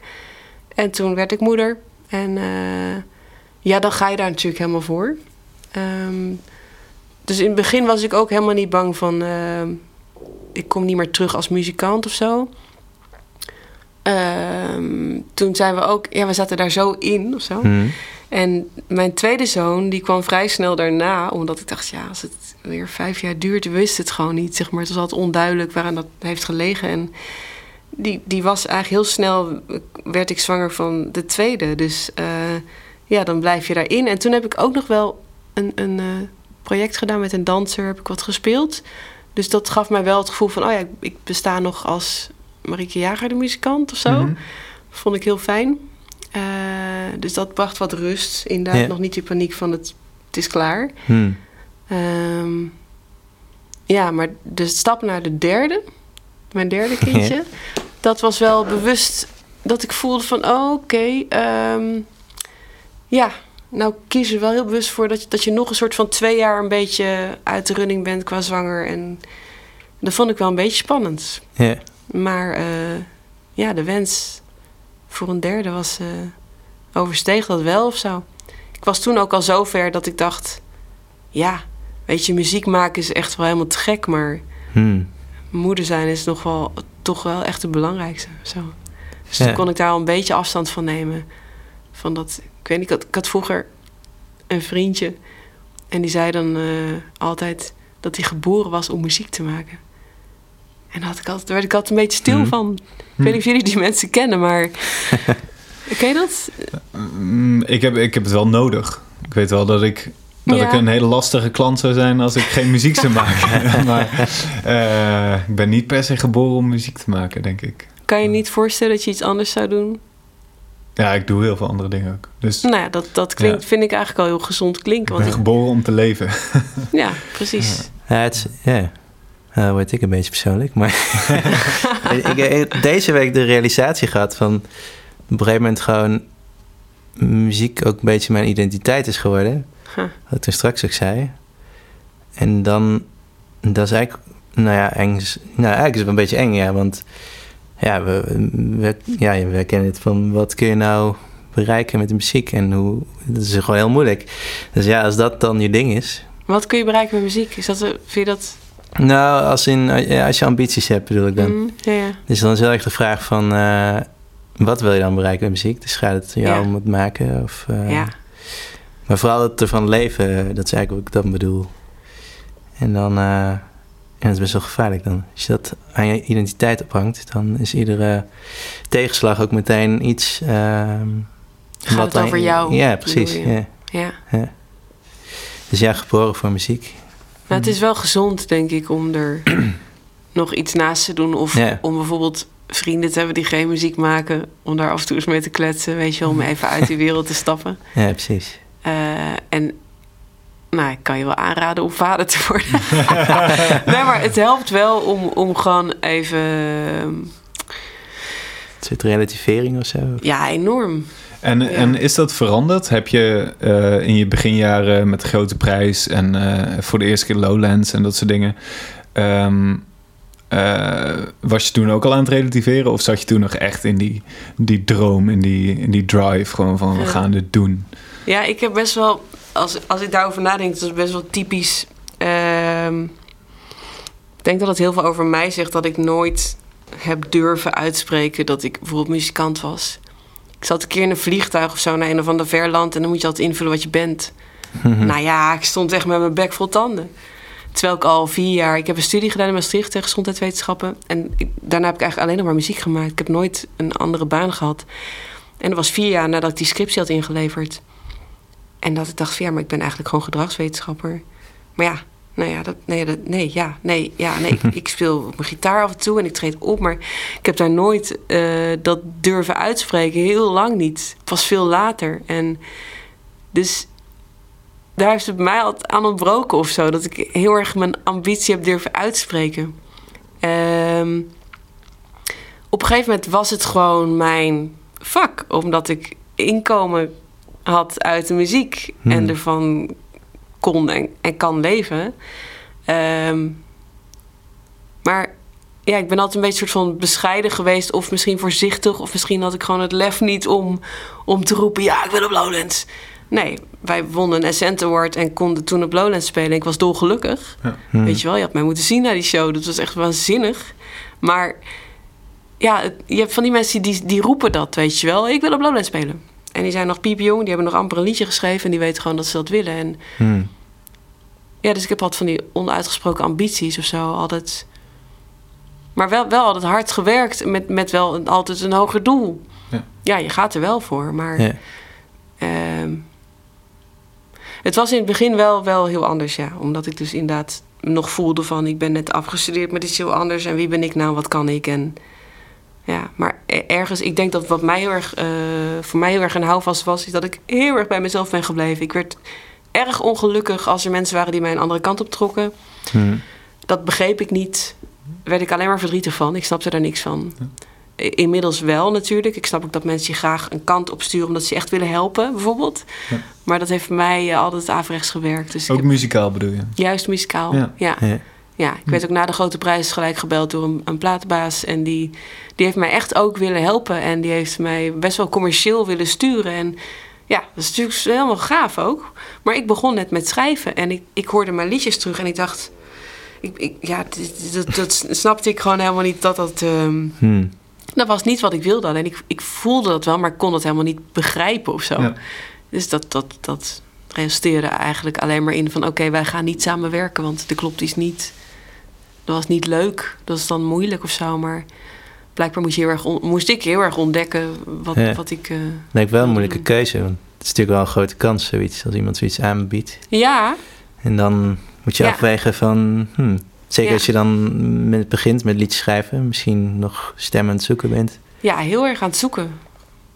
En toen werd ik moeder. En eh, ja, dan ga je daar natuurlijk helemaal voor. Ehm, dus in het begin was ik ook helemaal niet bang van... ehm, ik kom niet meer terug als muzikant of zo. Ehm, toen zijn we ook... Ja, we zaten daar zo in of zo. Hm. En mijn tweede zoon, die kwam vrij snel daarna. Omdat ik dacht, ja, als het weer vijf jaar duurt, wist het gewoon niet. Zeg maar. Het was altijd onduidelijk waaraan dat heeft gelegen. En die, die was eigenlijk heel snel, werd ik zwanger van de tweede. Dus eh, ja, dan blijf je daarin. En toen heb ik ook nog wel een, een eh, project gedaan met een danser. Heb ik wat gespeeld. Dus dat gaf mij wel het gevoel van, oh ja, ik, besta nog als Marieke Jager, de muzikant of zo. Mhm. Vond ik heel fijn. Eh, dus dat bracht wat rust. Inderdaad, Ja. nog niet die paniek van het, het is klaar. Hm. Ehm, ja, maar de stap naar de derde, mijn derde kindje, dat was wel bewust dat ik voelde van, oh, oké, ehm, ja, nou kies er wel heel bewust voor dat je, dat je nog een soort van twee jaar een beetje uit de running bent qua zwanger. En dat vond ik wel een beetje spannend. Ja. Maar eh, ja, de wens voor een derde was eh oversteeg dat wel of zo. Ik was toen ook al zo ver dat ik dacht... Ja, weet je, muziek maken is echt wel helemaal te gek... maar Hm. moeder zijn is nog wel, toch wel echt het belangrijkste. Zo. Dus Ja. toen kon ik daar al een beetje afstand van nemen. Van dat, ik weet niet, ik had, ik had vroeger een vriendje... en die zei dan eh, altijd dat hij geboren was om muziek te maken. En daar, had ik altijd, daar werd ik altijd een beetje stil Mhm. van. Ik weet niet of jullie die mensen kennen, maar Ken je dat? Mm, ik, heb, ik heb het wel nodig. Ik weet wel dat ik, dat Ja. ik een hele lastige klant zou zijn als ik geen muziek zou maken. maar eh, ik ben niet per se geboren om muziek te maken, denk ik. Kan je niet voorstellen dat je iets anders zou doen? Ja, ik doe heel veel andere dingen ook. Dus Nou ja, dat, dat klinkt, Ja. vind ik eigenlijk al heel gezond ik klinken. ben Want ik, geboren om te leven. ja, precies. Ja, het ja. Nou, word ik een beetje persoonlijk. Maar ik heb deze week de realisatie gehad van... op een gegeven moment gewoon... muziek ook een beetje mijn identiteit is geworden. Huh. Wat ik toen straks ook zei. En dan... Dat is eigenlijk... Nou ja, eng nou, eigenlijk is het wel een beetje eng, ja. Want ja, we, we, ja, we kennen het van... wat kun je nou bereiken met de muziek? En hoe... Dat is gewoon heel moeilijk. Dus ja, als dat dan je ding is... Wat kun je bereiken met muziek? Is dat, een- vind je dat... Nou, als, in, ja, als je ambities hebt, bedoel ik dan. Mm, ja, ja. Dus dan is heel erg de vraag van... eh, wat wil je dan bereiken met muziek? Dus gaat het jou Ja. om het maken? Of, eh, ja. Maar vooral het ervan leven, dat is eigenlijk wat ik dan bedoel. En dan... eh, ja, dat is best wel gevaarlijk dan. Als je dat aan je identiteit ophangt... dan is iedere tegenslag ook meteen iets... ehm, Gaat het over jou, Ja, precies. je? Ja. ja. Dus ja, geboren voor muziek. Nou, het is wel gezond, denk ik, om er nog iets naast te doen. Of Ja. om bijvoorbeeld vrienden te hebben die geen muziek maken. Om daar af en toe eens mee te kletsen, weet je wel. Om even uit die wereld te stappen. Ja, precies. Eh, en nou, ik kan je wel aanraden om vader te worden. nee, maar het helpt wel om, om gewoon even... Een soort relativering of zo. Ja, enorm. En, Ja. en is dat veranderd? Heb je eh, in je beginjaren met de grote prijs en eh, voor de eerste keer Lowlands en dat soort dingen... ehm, eh, was je toen ook al aan het relativeren? Of zat je toen nog echt in die, die droom, in die, in die drive? Gewoon van, we gaan dit doen. Ja, ik heb best wel... Als, als ik daarover nadenk, dat is best wel typisch... ehm, ik denk dat het heel veel over mij zegt... dat ik nooit heb durven uitspreken... dat ik bijvoorbeeld muzikant was. Ik zat een keer in een vliegtuig of zo... naar een of ander ver land... en dan moet je altijd invullen wat je bent. Nou ja, ik stond echt met mijn bek vol tanden. Terwijl ik al vier jaar... Ik heb een studie gedaan in Maastricht tegen gezondheidswetenschappen. En ik- daarna heb ik eigenlijk alleen nog maar muziek gemaakt. Ik heb nooit een andere baan gehad. En dat was vier jaar nadat ik die scriptie had ingeleverd. En dat ik dacht van ja, maar ik ben eigenlijk gewoon gedragswetenschapper. Maar ja, nou ja, dat, nee, dat, nee, ja, nee, ja, nee. ik, ik speel op mijn gitaar af en toe en ik treed op. Maar ik heb daar nooit eh, dat durven uitspreken. Heel lang niet. Pas veel later. En dus daar heeft het bij mij altijd aan ontbroken of zo. Dat ik heel erg mijn ambitie heb durven uitspreken. Ehm, op een gegeven moment was het gewoon mijn vak. Omdat ik inkomen had uit de muziek. Hmm. En ervan kon en, en kan leven. Ehm, maar ja, ik ben altijd een beetje soort van bescheiden geweest. Of misschien voorzichtig. Of misschien had ik gewoon het lef niet om, om te roepen... ja, ik wil op Lowlands. Nee, wij wonnen een Ascent Award en konden toen op Lowlands spelen. Ik was dolgelukkig. Hmm. Weet je wel, je had mij moeten zien naar die show. Dat was echt waanzinnig. Maar ja, je hebt van die mensen die, die roepen dat, weet je wel. Ik wil op Lowlands spelen. En die zijn nog piepjong, die hebben nog amper een liedje geschreven... en die weten gewoon dat ze dat willen. En Hmm. ja, dus ik heb altijd van die onuitgesproken ambities of zo. Altijd. Maar wel, wel altijd hard gewerkt met, met wel een, altijd een hoger doel. Ja. Ja, je gaat er wel voor. Maar Ja. ehm, het was in het begin wel, wel heel anders, ja. Omdat ik dus inderdaad nog voelde van... ik ben net afgestudeerd, maar dit is heel anders. En wie ben ik nou, wat kan ik? En ja, maar e- ergens... Ik denk dat wat mij heel erg, eh, voor mij heel erg een houvast was... is dat ik heel erg bij mezelf ben gebleven. Ik werd erg ongelukkig als er mensen waren die mij een andere kant op trokken. Hmm. Dat begreep ik niet. Daar werd ik alleen maar verdrietig van. Ik snapte daar niks van. Inmiddels wel natuurlijk. Ik snap ook dat mensen je graag een kant opsturen omdat ze je echt willen helpen, bijvoorbeeld. Ja. Maar dat heeft voor mij eh, altijd averechts gewerkt. Dus Ook heb muzikaal bedoel je? juist muzikaal. Ja. Ja. Ja. Ik werd ook na de grote prijs gelijk gebeld door een, een platenbaas. En die, die heeft mij echt ook willen helpen. En die heeft mij best wel commercieel willen sturen. En ja, dat is natuurlijk helemaal gaaf ook. Maar ik begon net met schrijven. En ik, ik hoorde mijn liedjes terug en ik dacht... Ik, ik, ja, dat, dat snapte ik gewoon helemaal niet dat dat... ehm, Hmm. dat was niet wat ik wilde. Alleen ik, ik voelde dat wel, maar ik kon dat helemaal niet begrijpen of zo. Ja. Dus dat, dat, dat resulteerde eigenlijk alleen maar in van... oké, wij gaan niet samenwerken, want er klopt iets niet. Dat was niet leuk. Dat is dan moeilijk of zo, maar... blijkbaar moest, je heel erg on- moest ik heel erg ontdekken wat, Ja. wat ik... eh, Lijkt wel een moeilijke keuze. Want het is natuurlijk wel een grote kans, zoiets, als iemand zoiets aanbiedt. ja, En dan moet je Ja. afwegen van... Hmm, zeker Ja. als je dan met, begint met liedjes schrijven... misschien nog stemmen aan het zoeken bent. ja, heel erg aan het zoeken.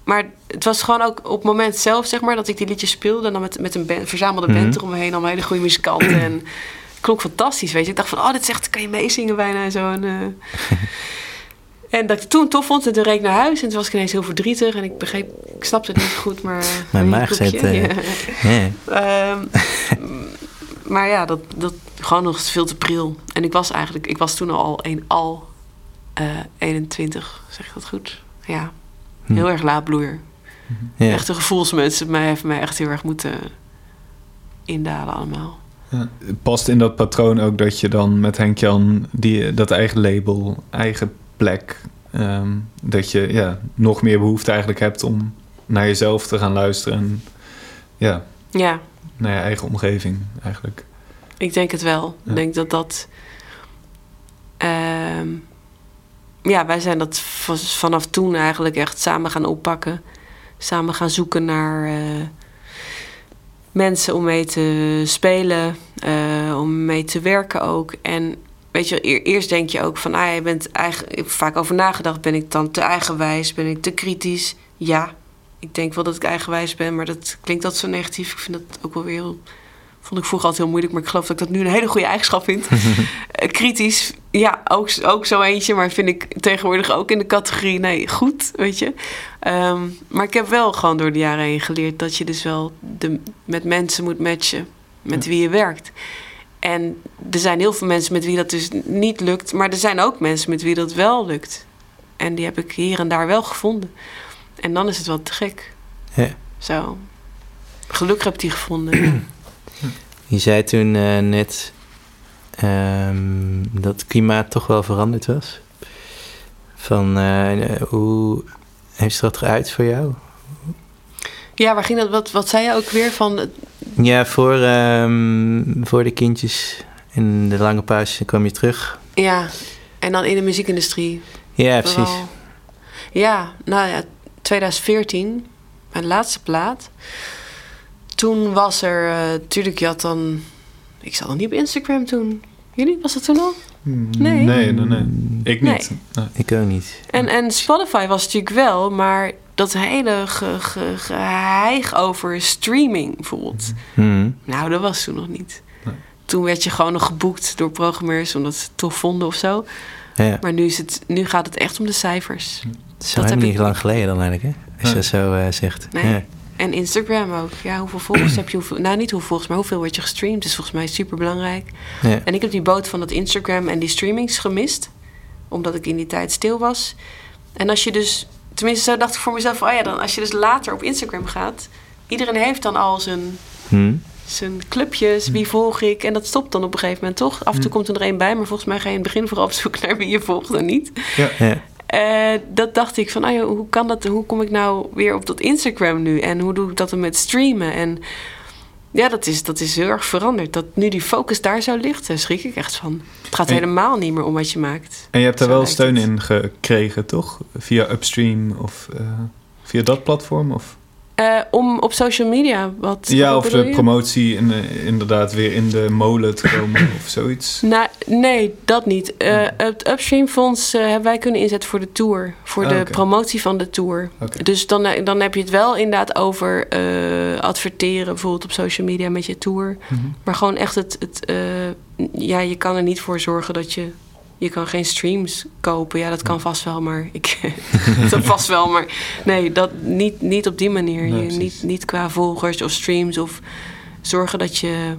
Maar het was gewoon ook op het moment zelf, zeg maar, dat ik die liedjes speelde. En dan met, met een band, verzamelde band Mhm. eromheen. Allemaal hele goede muzikanten. en klonk fantastisch, weet je. Ik dacht van, oh, dit is echt, kan je meezingen bijna en zo. En, eh, en dat ik het toen tof vond. En toen reed ik naar huis. En toen was ik ineens heel verdrietig. En ik begreep, ik snapte het niet goed, maar... Mijn maag. Ehm, maar ja, dat, dat gewoon nog veel te pril. En ik was eigenlijk, ik was toen al, een, al eh 21, zeg ik dat goed? Ja, Hm. heel erg laadbloeier. Ja. Echt een gevoelsmens. Het mij heeft mij echt heel erg moeten indalen allemaal. Ja. Past in dat patroon ook dat je dan met Henk Jan die, dat eigen label, eigen plek, ehm, dat je ja, nog meer behoefte eigenlijk hebt om naar jezelf te gaan luisteren en ja, Ja, naar je eigen omgeving eigenlijk. ik denk het wel. Ja. Ik denk dat dat... ehm, ja, wij zijn dat vanaf toen eigenlijk echt samen gaan oppakken. Samen gaan zoeken naar eh, mensen om mee te spelen, eh, om mee te werken ook. En weet je, eer- eerst denk je ook van, ah, je bent eigen, ik heb vaak over nagedacht, ben ik dan te eigenwijs, ben ik te kritisch? Ja, ik denk wel dat ik eigenwijs ben, maar dat klinkt dat zo negatief. Ik vind dat ook wel weer heel, vond ik vroeger altijd heel moeilijk, maar ik geloof dat ik dat nu een hele goede eigenschap vind. Eh, kritisch, ja, ook, ook zo eentje, maar vind ik tegenwoordig ook in de categorie, nee, goed, weet je. Ehm, maar ik heb wel gewoon door de jaren heen geleerd dat je dus wel de, met mensen moet matchen met wie je werkt. En er zijn heel veel mensen met wie dat dus niet lukt, maar er zijn ook mensen met wie dat wel lukt. En die heb ik hier en daar wel gevonden. En dan is het wel te gek. Ja. Zo. Gelukkig heb ik die gevonden. Je zei toen eh, net ehm, dat het klimaat toch wel veranderd was. Van eh, hoe heeft het eruit voor jou? ja, waar ging dat? Wat, wat zei je ook weer van? Ja, voor, ehm, voor de kindjes in de lange pauze kwam je terug. Ja, en dan in de muziekindustrie. Ja, precies. Ja, nou ja, 2014, mijn laatste plaat. Toen was er, eh tuurlijk, je had dan... Ik zat nog niet op Instagram toen. Jullie, was dat toen al? Nee. Nee, nee, nee. Ik niet. Nee. Ik ook niet. En, en Spotify was natuurlijk wel, maar dat hele ge, ge, geheig over streaming bijvoorbeeld. Mhm. Nou, dat was toen nog niet. Nee. Toen werd je gewoon nog geboekt door programmeurs omdat ze het tof vonden of zo. Ja, Maar nu, is het, nu gaat het echt om de cijfers. is dat helemaal heb niet ik- lang geleden dan eigenlijk, hè? Als je Nee. dat zo eh, zegt. Nee. En Instagram ook. Ja, hoeveel volgers heb je? Hoeveel, nou, niet hoeveel volgers, maar hoeveel wordt je gestreamd? is volgens mij super belangrijk. Ja. En ik heb die boot van dat Instagram en die streamings gemist. Omdat ik in die tijd stil was. En als je dus... Tenminste, zo dacht ik voor mezelf... Oh ja, dan als je dus later op Instagram gaat... Iedereen heeft dan al zijn, Hm. zijn clubjes. Wie volg ik? En dat stopt dan op een gegeven moment, toch? Af en toe komt er een bij. Maar volgens mij ga je in het begin vooral op zoek naar wie je volgt en niet. Ja. Ja. Eh, dat dacht ik van, oh ja, hoe kan dat? Hoe kom ik nou weer op dat Instagram nu? En hoe doe ik dat dan met streamen? En ja, dat is, dat is heel erg veranderd. Dat nu die focus daar zo ligt, daar schrik ik echt van. Het gaat En- helemaal niet meer om wat je maakt. En je hebt daar wel steun het. in gekregen, toch? Via Upstream of eh, via dat platform? Of, Eh, om op social media, wat ja, wat of de je? promotie in, eh, inderdaad weer in de molen te komen of zoiets. Nou, nee, dat niet. Eh, het Upstream Fonds hebben wij kunnen inzetten voor de tour. Voor Ah, de promotie van de tour. Dus dan, dan heb je het wel inderdaad over adverteren, bijvoorbeeld op social media met je tour. Mhm. Maar gewoon echt het. het ja, je kan er niet voor zorgen dat je. Je kan geen streams kopen. Ja, dat kan vast wel, maar ik. dat vast wel, maar. Nee, dat niet, niet op die manier. Nee, je, precies. niet, niet qua volgers of streams of zorgen dat je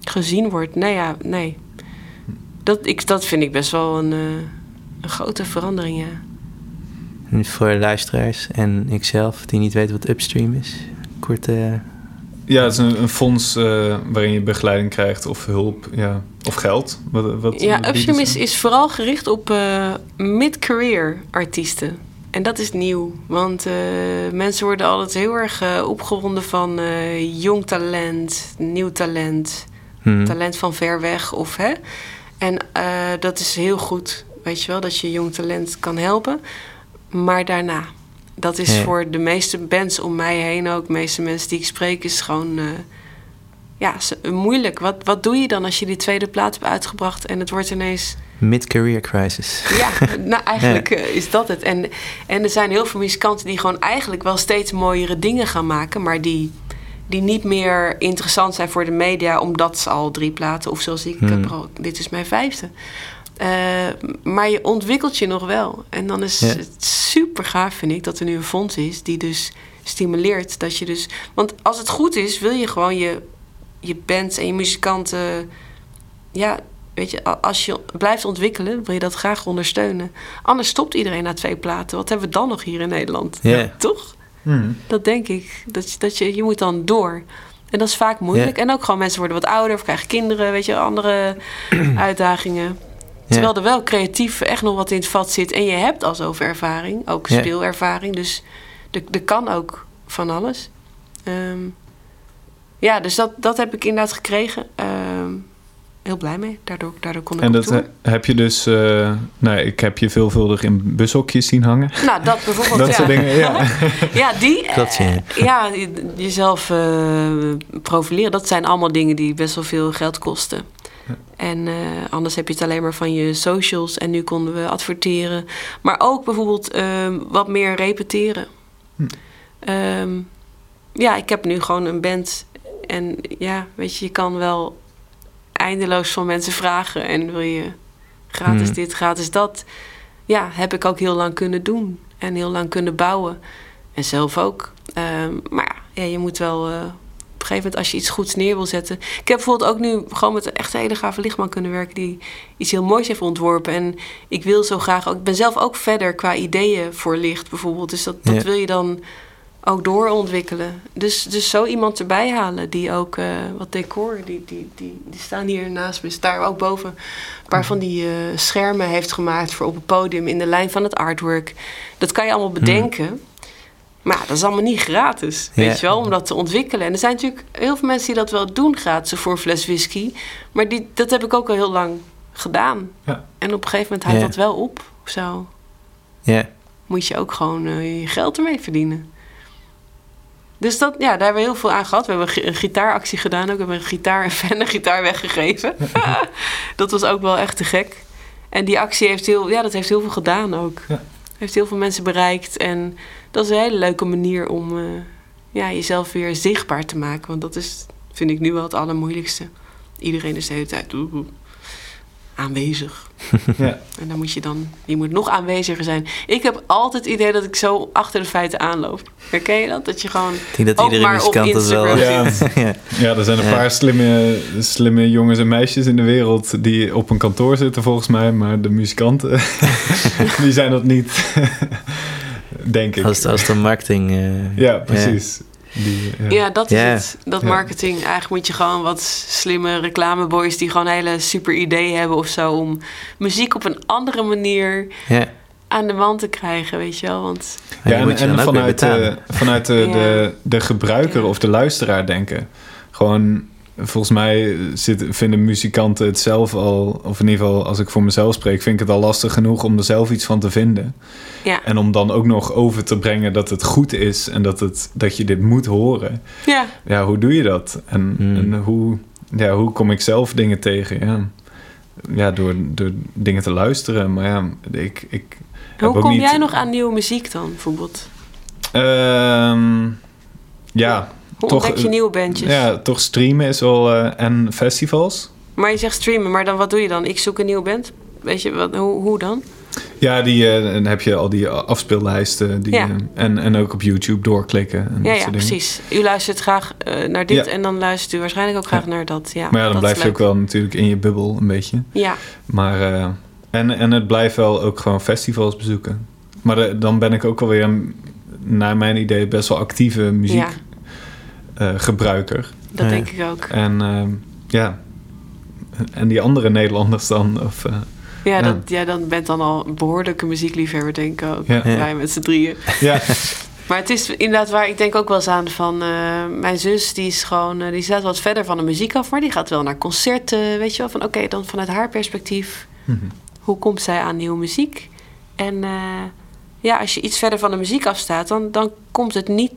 gezien wordt. Nee, ja, nee. Dat, ik, dat vind ik best wel een, eh, een grote verandering, ja. En voor luisteraars en ikzelf die niet weten wat upstream is. Kort, eh, Ja, het is een, een fonds eh, waarin je begeleiding krijgt of hulp ja, of geld. Wat, wat Ja, Upstream ze? is, is vooral gericht op eh, mid-career artiesten. En dat is nieuw, want eh, mensen worden altijd heel erg opgewonden van jong talent, nieuw talent, hm. talent van ver weg of hè. En dat is heel goed. weet je wel, dat je jong talent kan helpen. Maar daarna, dat is Ja. voor de meeste bands om mij heen ook, de meeste mensen die ik spreek, is gewoon eh, ja, moeilijk. Wat, wat doe je dan als je die tweede plaat hebt uitgebracht en het wordt ineens. Mid-career crisis. Ja, nou eigenlijk eh, is dat het. En, en er zijn heel veel muzikanten die gewoon eigenlijk wel steeds mooiere dingen gaan maken, maar die, die niet meer interessant zijn voor de media, omdat ze al drie platen, of zoals ik, heb Hmm. al, dit is mijn vijfde. Eh, maar je ontwikkelt je nog wel. En dan is Ja. het super gaaf, vind ik, dat er nu een fonds is die dus stimuleert dat je dus. Want als het goed is, wil je gewoon je, je band en je muzikanten. Ja, weet je, als je blijft ontwikkelen, wil je dat graag ondersteunen. Anders stopt iedereen na twee platen. Wat hebben we dan nog hier in Nederland? Ja. Toch? Hmm. Dat denk ik. Dat, je- dat je, je moet dan door. En dat is vaak moeilijk. En ook gewoon mensen worden wat ouder of krijgen kinderen, weet je, andere uitdagingen. Terwijl er wel creatief echt nog wat in het vat zit. En je hebt al zoveel ervaring, ook Ja. speelervaring. Dus er, er kan ook van alles. Ehm, ja, dus dat, dat heb ik inderdaad gekregen. Ehm, heel blij mee. Daardoor, daardoor kon ik En dat eh, heb je dus... eh, nou, ik heb je veelvuldig in bushokjes zien hangen. Nou, dat bijvoorbeeld. Dat ja. soort dingen, ja. Ja, die. Klopt, ja. eh, ja, je- jezelf eh, profileren. Dat zijn allemaal dingen die best wel veel geld kosten. En eh, anders heb je het alleen maar van je socials. En nu konden we adverteren. Maar ook bijvoorbeeld ehm, wat meer repeteren. Hm. Ehm, ja, ik heb nu gewoon een band. En ja, weet je, je kan wel eindeloos van mensen vragen. En wil je gratis Hm. dit, gratis dat. Ja, heb ik ook heel lang kunnen doen. En heel lang kunnen bouwen. En zelf ook. Ehm, maar ja, je moet wel... eh, een gegeven moment, als je iets goeds neer wil zetten... Ik heb bijvoorbeeld ook nu gewoon met een echt hele gave lichtman kunnen werken... die iets heel moois heeft ontworpen. En ik wil zo graag ook... Ik ben zelf ook verder qua ideeën voor licht bijvoorbeeld. Dus dat, dat Ja. wil je dan ook doorontwikkelen. Dus, dus zo iemand erbij halen die ook eh, wat decor... Die, die, die, die staan hier naast me. Daar ook boven een paar van die eh, schermen heeft gemaakt... voor op het podium in de lijn van het artwork. Dat kan je allemaal bedenken... Maar ja, dat is allemaal niet gratis, weet Ja. je wel, om dat te ontwikkelen. En er zijn natuurlijk heel veel mensen die dat wel doen gratis voor een fles whisky. Maar die, dat heb ik ook al heel lang gedaan. Ja. En op een gegeven moment houdt Ja. dat wel op. Of zo Ja. moet je ook gewoon eh, je geld ermee verdienen. Dus dat, ja, daar hebben we heel veel aan gehad. We hebben een gi- een gitaaractie gedaan ook. We hebben een gitaar en fan een gitaar weggegeven. dat was ook wel echt te gek. En die actie heeft heel, ja, dat heeft heel veel gedaan ook. Ja. Heeft heel veel mensen bereikt. En dat is een hele leuke manier om eh, ja, jezelf weer zichtbaar te maken. Want dat is, vind ik nu wel het allermoeilijkste. Iedereen is de hele tijd oeh, oeh, aanwezig. Ja. En dan moet je dan, je moet nog aanweziger zijn. Ik heb altijd het idee dat ik zo achter de feiten aanloop. Herken je dat? Dat je gewoon. Ik denk dat Ook iedere maar op muzikant dat wel... Instagram Ja. ja. Ja, er zijn een Ja. paar slimme, slimme jongens en meisjes in de wereld die op een kantoor zitten volgens mij, maar de muzikanten die zijn dat niet, denk ik. Als, als de marketing... eh, Ja, precies. Die, ja. Ja, dat is het. Dat Ja. marketing. Eigenlijk moet je gewoon wat slimme reclameboys die gewoon hele super ideeën hebben of zo. Om muziek op een andere manier ja. aan de man te krijgen, weet je wel. Want En Ja, en, vanuit, de, vanuit de, Ja. de, de gebruiker Ja. of de luisteraar denken. Gewoon, volgens mij zit, vinden muzikanten het zelf al, of in ieder geval als ik voor mezelf spreek, vind ik het al lastig genoeg om er zelf iets van te vinden. ja, En om dan ook nog over te brengen dat het goed is en dat, het, dat je dit moet horen. ja. Ja, hoe doe je dat? En, Hmm. en hoe, ja, hoe kom ik zelf dingen tegen? Ja, ja door, door dingen te luisteren. Maar ja, ik, ik heb Hoe kom niet- jij nog aan nieuwe muziek dan, bijvoorbeeld? Ehm, ja, Toch, ontdek je eh, nieuwe bandjes? ja, toch streamen is wel... eh, en festivals. Maar je zegt streamen, maar dan wat doe je dan? Ik zoek een nieuwe band. Weet je, wat, hoe, hoe dan? Ja, die, eh, dan heb je al die afspeellijsten. Die, Ja. en, en ook op YouTube doorklikken. En Ja, ja, precies. U luistert graag naar dit Ja. en dan luistert u waarschijnlijk ook graag naar dat. Ja, Maar ja, dan blijf je ook wel natuurlijk in je bubbel een beetje. Ja, Maar, en, en het blijft wel ook gewoon festivals bezoeken. Maar dan ben ik ook alweer, naar mijn idee, best wel actieve muziek Ja. Gebruiker. dat Ja. denk ik ook. En ehm, ja, en die andere Nederlanders dan? Of, eh, Ja, Ja. Dat, jij dan bent dan al een behoorlijke muziekliefhebber, denk ik ook. Ja. Ja. Wij met z'n drieën. ja, Maar het is inderdaad waar, ik denk ook wel eens aan van... eh, mijn zus, die is gewoon... eh, die staat wat verder van de muziek af... maar die gaat wel naar concerten, weet je wel. Van oké, dan vanuit haar perspectief... Mhm. Hoe komt zij aan nieuwe muziek? En eh, ja, als je iets verder van de muziek afstaat, dan, dan komt het niet,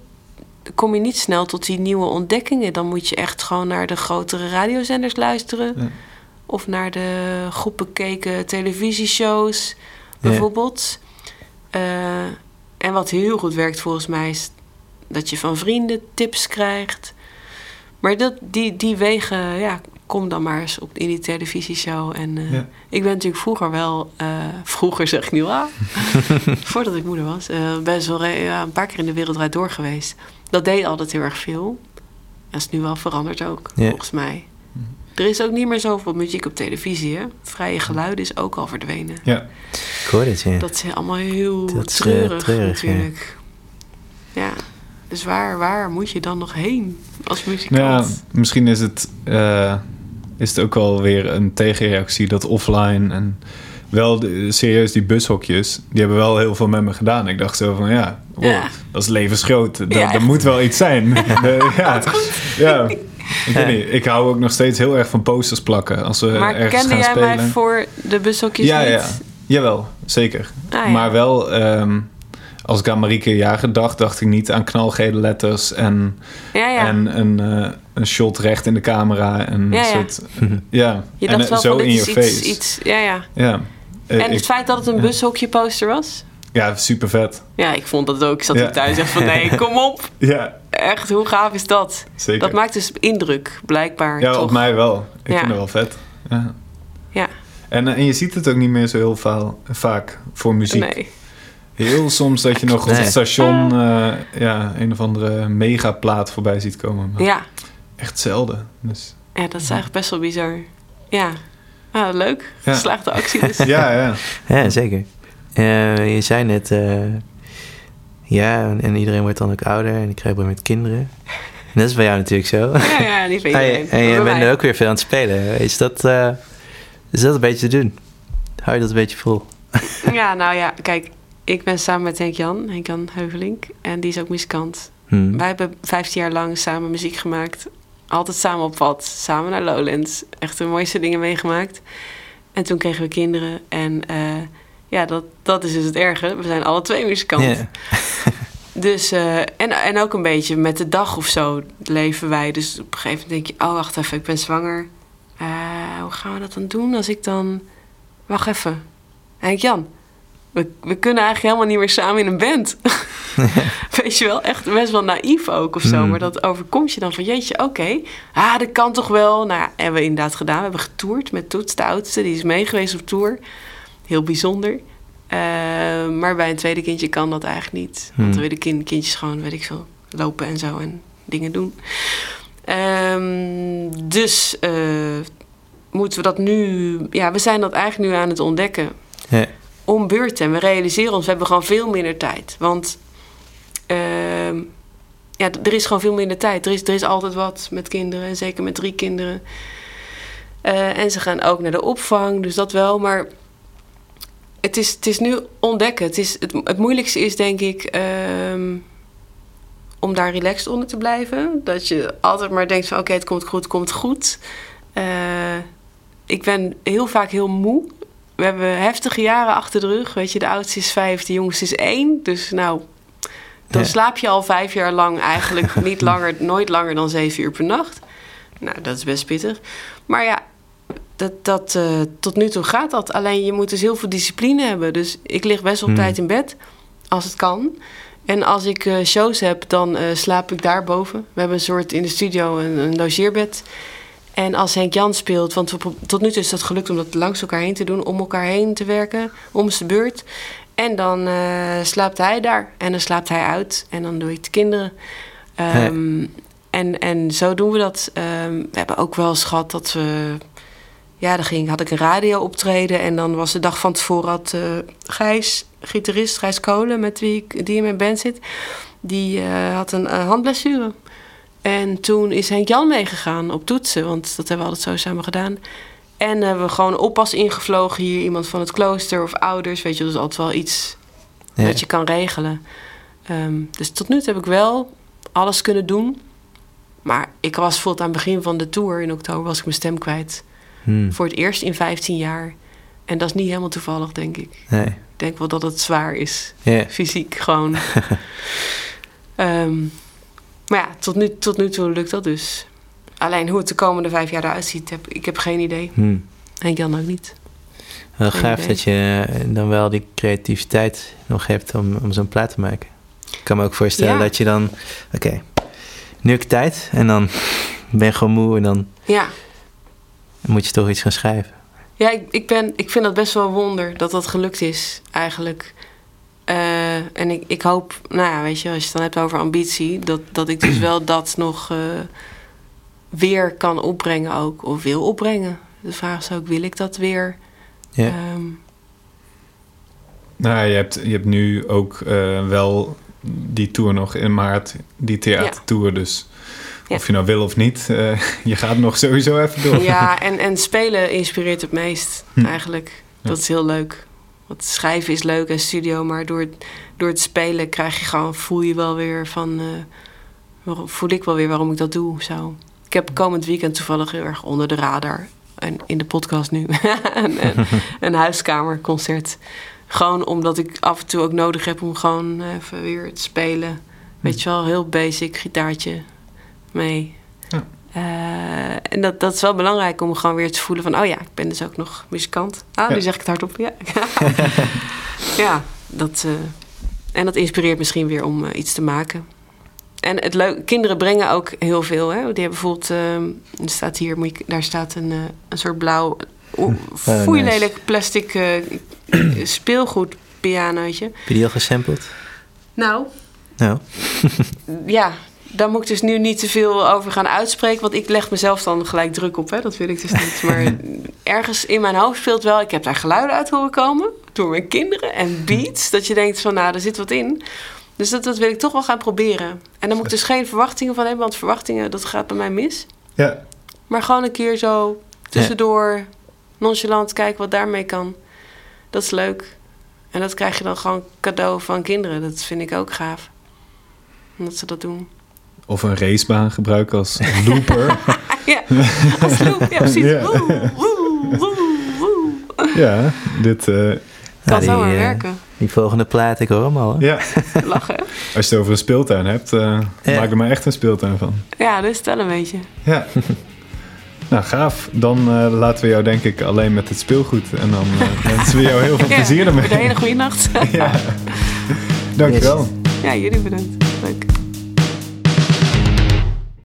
kom je niet snel tot die nieuwe ontdekkingen. Dan moet je echt gewoon naar de grotere radiozenders luisteren. Ja. Of naar de goed bekeken televisieshows, Ja. bijvoorbeeld. Eh, en wat heel goed werkt volgens mij is dat je van vrienden tips krijgt. Maar dat, die, die wegen, ja, kom dan maar eens op, in die televisieshow. En eh, Ja. ik ben natuurlijk vroeger wel, eh, vroeger zeg ik nu ah, voordat ik moeder was, best wel ja, een paar keer in de wereld door geweest. Dat deed altijd heel erg veel. Dat is nu wel veranderd ook, volgens mij. Er is ook niet meer zoveel muziek op televisie. Hè? Vrije geluiden is ook al verdwenen. Ja, Ik hoor dit, ja. Dat is allemaal heel Dat is, eh, treurig, treurig, ja. natuurlijk. Ja. Dus waar, waar moet je dan nog heen als Nou muzikant? ja, misschien is het, eh, is het ook wel weer een tegenreactie dat offline en wel de- serieus die bushokjes, die hebben wel heel veel met me gedaan. Ik dacht zo van ja, wow, Ja. dat is levensgroot. Dat, Ja, dat echt. moet wel iets zijn. De- ja, ja. Ik weet niet, ik hou ook nog steeds heel erg van posters plakken als we maar ergens kende gaan jij spelen. mij voor de bushokjes ja, niet? ja, jawel, zeker. Ah, ja. Maar wel, ehm, als ik aan Marieke Jager dacht, dacht ik niet aan knalgele letters en, Ja, ja. en een, eh, een shot recht in de camera. En Ja, een ja. soort, ja. je en dacht eh, wel zo van dit in je is face. iets, iets... Ja, ja. Ja. Eh, En ik- het feit dat het een ja. bushokje poster was? ja, super vet. Ja, ik vond dat ook. Ik zat Ja. hier thuis echt van nee, kom op. Ja, Echt, hoe gaaf is dat? zeker. Dat maakt dus indruk, blijkbaar. ja, toch? op mij wel. Ik Ja. vind het wel vet. Ja. Ja, En, eh, en je ziet het ook niet meer zo heel vaal, vaak voor muziek. nee. Heel soms dat je nog op het station eh, ja, een of andere megaplaat voorbij ziet komen. Maar Ja. Echt zelden. Dus, ja, dat is eigenlijk best wel bizar. Ja. Ah, leuk. Ja. Geslaagde actie dus. ja, ja. Ja, zeker. Eh, je zei net, eh, ja, en, en iedereen wordt dan ook ouder en ik krijg weer met kinderen. En dat is bij jou natuurlijk zo. Ja, ja, niet bij Ah, iedereen. je- en je bent er ook weer veel aan het spelen. Is dat, eh, is dat een beetje te doen? Hou je dat een beetje vol? Ja, nou ja, kijk. Ik ben samen met Henk-Jan, Henk-Jan Heuvelink. En die is ook muzikant. Hm. Wij hebben 15 jaar lang samen muziek gemaakt. Altijd samen op pad. Samen naar Lowlands. Echt de mooiste dingen meegemaakt. En toen kregen we kinderen. En eh, ja, dat, dat is dus het erge. We zijn alle twee muzikanten. Ja. Dus, eh, en, en ook een beetje met de dag of zo leven wij. Dus op een gegeven moment denk je, oh wacht even, ik ben zwanger. Eh, hoe gaan we dat dan doen als ik dan... Wacht even. Henk Jan, we, we kunnen eigenlijk helemaal niet meer samen in een band. Weet je wel, echt best wel naïef ook of zo. Hmm. Maar dat overkomt je dan van, jeetje, oké. Ah, dat kan toch wel. Nou hebben we inderdaad gedaan. We hebben getoerd met Toets, de oudste. Die is meegeweest op tour. Heel bijzonder. Eh, maar bij een tweede kindje kan dat eigenlijk niet. Want Hmm. dan willen kind, kindjes gewoon, weet ik veel, lopen en zo en dingen doen. Ehm, dus eh, moeten we dat nu... Ja, we zijn dat eigenlijk nu aan het ontdekken. Ja. Om en we realiseren ons, we hebben gewoon veel minder tijd. Want ehm, ja, er is gewoon veel minder tijd. Er is, er is altijd wat met kinderen, en zeker met drie kinderen. Eh, en ze gaan ook naar de opvang, dus dat wel. Maar het is, het is nu ontdekken. Het, is, het, het moeilijkste is denk ik ehm, om daar relaxed onder te blijven. Dat je altijd maar denkt van oké, het komt goed, het komt goed. Eh, ik ben heel vaak heel moe. We hebben heftige jaren achter de rug. Weet je, de oudste is vijf, de jongste is één. Dus nou, dan Ja. slaap je al vijf jaar lang eigenlijk niet langer, nooit langer dan zeven uur per nacht. Nou, dat is best pittig. Maar ja, dat, dat, eh, tot nu toe gaat dat. Alleen je moet dus heel veel discipline hebben. Dus ik lig best op Hmm. tijd in bed, als het kan. En als ik eh, shows heb, dan eh, slaap ik daarboven. We hebben een soort in de studio een, een logeerbed. En als Henk Jan speelt, want tot nu toe is dat gelukt om dat langs elkaar heen te doen, om elkaar heen te werken, om zijn beurt. En dan eh, slaapt hij daar en dan slaapt hij uit en dan doe ik de kinderen. Ehm, en, en zo doen we dat. Ehm, we hebben ook wel eens gehad dat we. Ja, dan ging, had ik een radio optreden en dan was de dag van tevoren had eh, Gijs, gitarist Gijs Kolen, met wie ik, die in mijn band zit, die eh, had een handblessure. En toen is Henk Jan meegegaan op toetsen, want dat hebben we altijd zo samen gedaan. En hebben we gewoon oppas ingevlogen hier, iemand van het klooster of ouders, weet je, dat is altijd wel iets Ja. dat je kan regelen. Ehm, dus tot nu toe heb ik wel alles kunnen doen. Maar ik was bijvoorbeeld aan het begin van de tour in oktober was ik mijn stem kwijt. Hm. Voor het eerst in 15 jaar. En dat is niet helemaal toevallig, denk ik. Nee. Ik denk wel dat het zwaar is. Fysiek gewoon. Ehm, maar ja, tot nu, tot nu toe lukt dat dus. Alleen hoe het de komende vijf jaar eruit ziet, heb, ik heb geen idee. Hm. En Jan ook niet. Wel Geen gaaf idee. dat je eh, dan wel die creativiteit nog hebt om, om zo'n plaat te maken. Ik kan me ook voorstellen Ja. dat je dan... Oké, nu heb ik tijd. En dan ben je gewoon moe en dan Ja, moet je toch iets gaan schrijven. ja ik, ik, ben, ik vind dat best wel een wonder dat dat gelukt is, eigenlijk. Eh, en ik, ik hoop, nou ja, weet je, als je het dan hebt over ambitie, dat, dat ik dus wel dat nog eh, weer kan opbrengen ook, of wil opbrengen. De vraag is ook, wil ik dat weer? Ja. Ehm, Nou, je hebt, je hebt nu ook eh, wel die tour nog in maart, die theatertour. Dus Ja. of je nou wil of niet, eh, je gaat nog sowieso even door. Ja, en, en spelen inspireert het meest Hm. eigenlijk. Ja. Dat is heel leuk. Want schrijven is leuk en studio, maar door, het- door het spelen krijg je gewoon, voel je wel weer van, eh, voel ik wel weer waarom ik dat doe. Zo. Ik heb komend weekend toevallig heel erg onder de radar en in de podcast nu een, een, een huiskamerconcert. Gewoon omdat ik af en toe ook nodig heb om gewoon even weer te spelen. Weet je wel, heel basic gitaartje mee. Eh, en dat, dat is wel belangrijk om gewoon weer te voelen van... oh ja, ik ben dus ook nog muzikant. Ah, Ja. nu zeg ik het hardop. Ja, ja dat, eh, en dat inspireert misschien weer om eh, iets te maken. En het leuk, kinderen brengen ook heel veel. Hè? Die hebben bijvoorbeeld... er staat hier, moet je, daar staat een, een soort blauw... Oh, foeilelijk plastic speelgoed pianootje. Heb je die al gesampled? Nou, Nou, ja, daar moet ik dus nu niet te veel over gaan uitspreken. Want ik leg mezelf dan gelijk druk op. Hè? Dat wil ik dus niet. Maar ergens in mijn hoofd speelt wel... Ik heb daar geluiden uit horen komen. Door mijn kinderen. En beats. Dat je denkt van, nou, er zit wat in. Dus dat, dat wil ik toch wel gaan proberen. En dan moet ik dus geen verwachtingen van hebben. Want verwachtingen, dat gaat bij mij mis. Ja, Maar gewoon een keer zo tussendoor... nonchalant kijken wat daarmee kan. Dat is leuk. En dat krijg je dan gewoon cadeau van kinderen. Dat vind ik ook gaaf. Omdat ze dat doen. Of een racebaan gebruiken als looper. Ja, als loop. Ja, precies. Ja. Woe, woe, woe, woe. ja, dit... eh, Kan zo maar eh, werken. die volgende plaat, ik hoor hem al. hè? ja, Lachen. als je het over een speeltuin hebt, eh, Ja. maak er maar echt een speeltuin van. Ja, dat is het wel een beetje. Ja. nou, gaaf. Dan eh, laten we jou denk ik alleen met het speelgoed. En dan eh, wensen we jou heel veel Ja, plezier ermee. Een hele goede nacht. ja. Dankjewel. Ja, jullie bedankt. Leuk.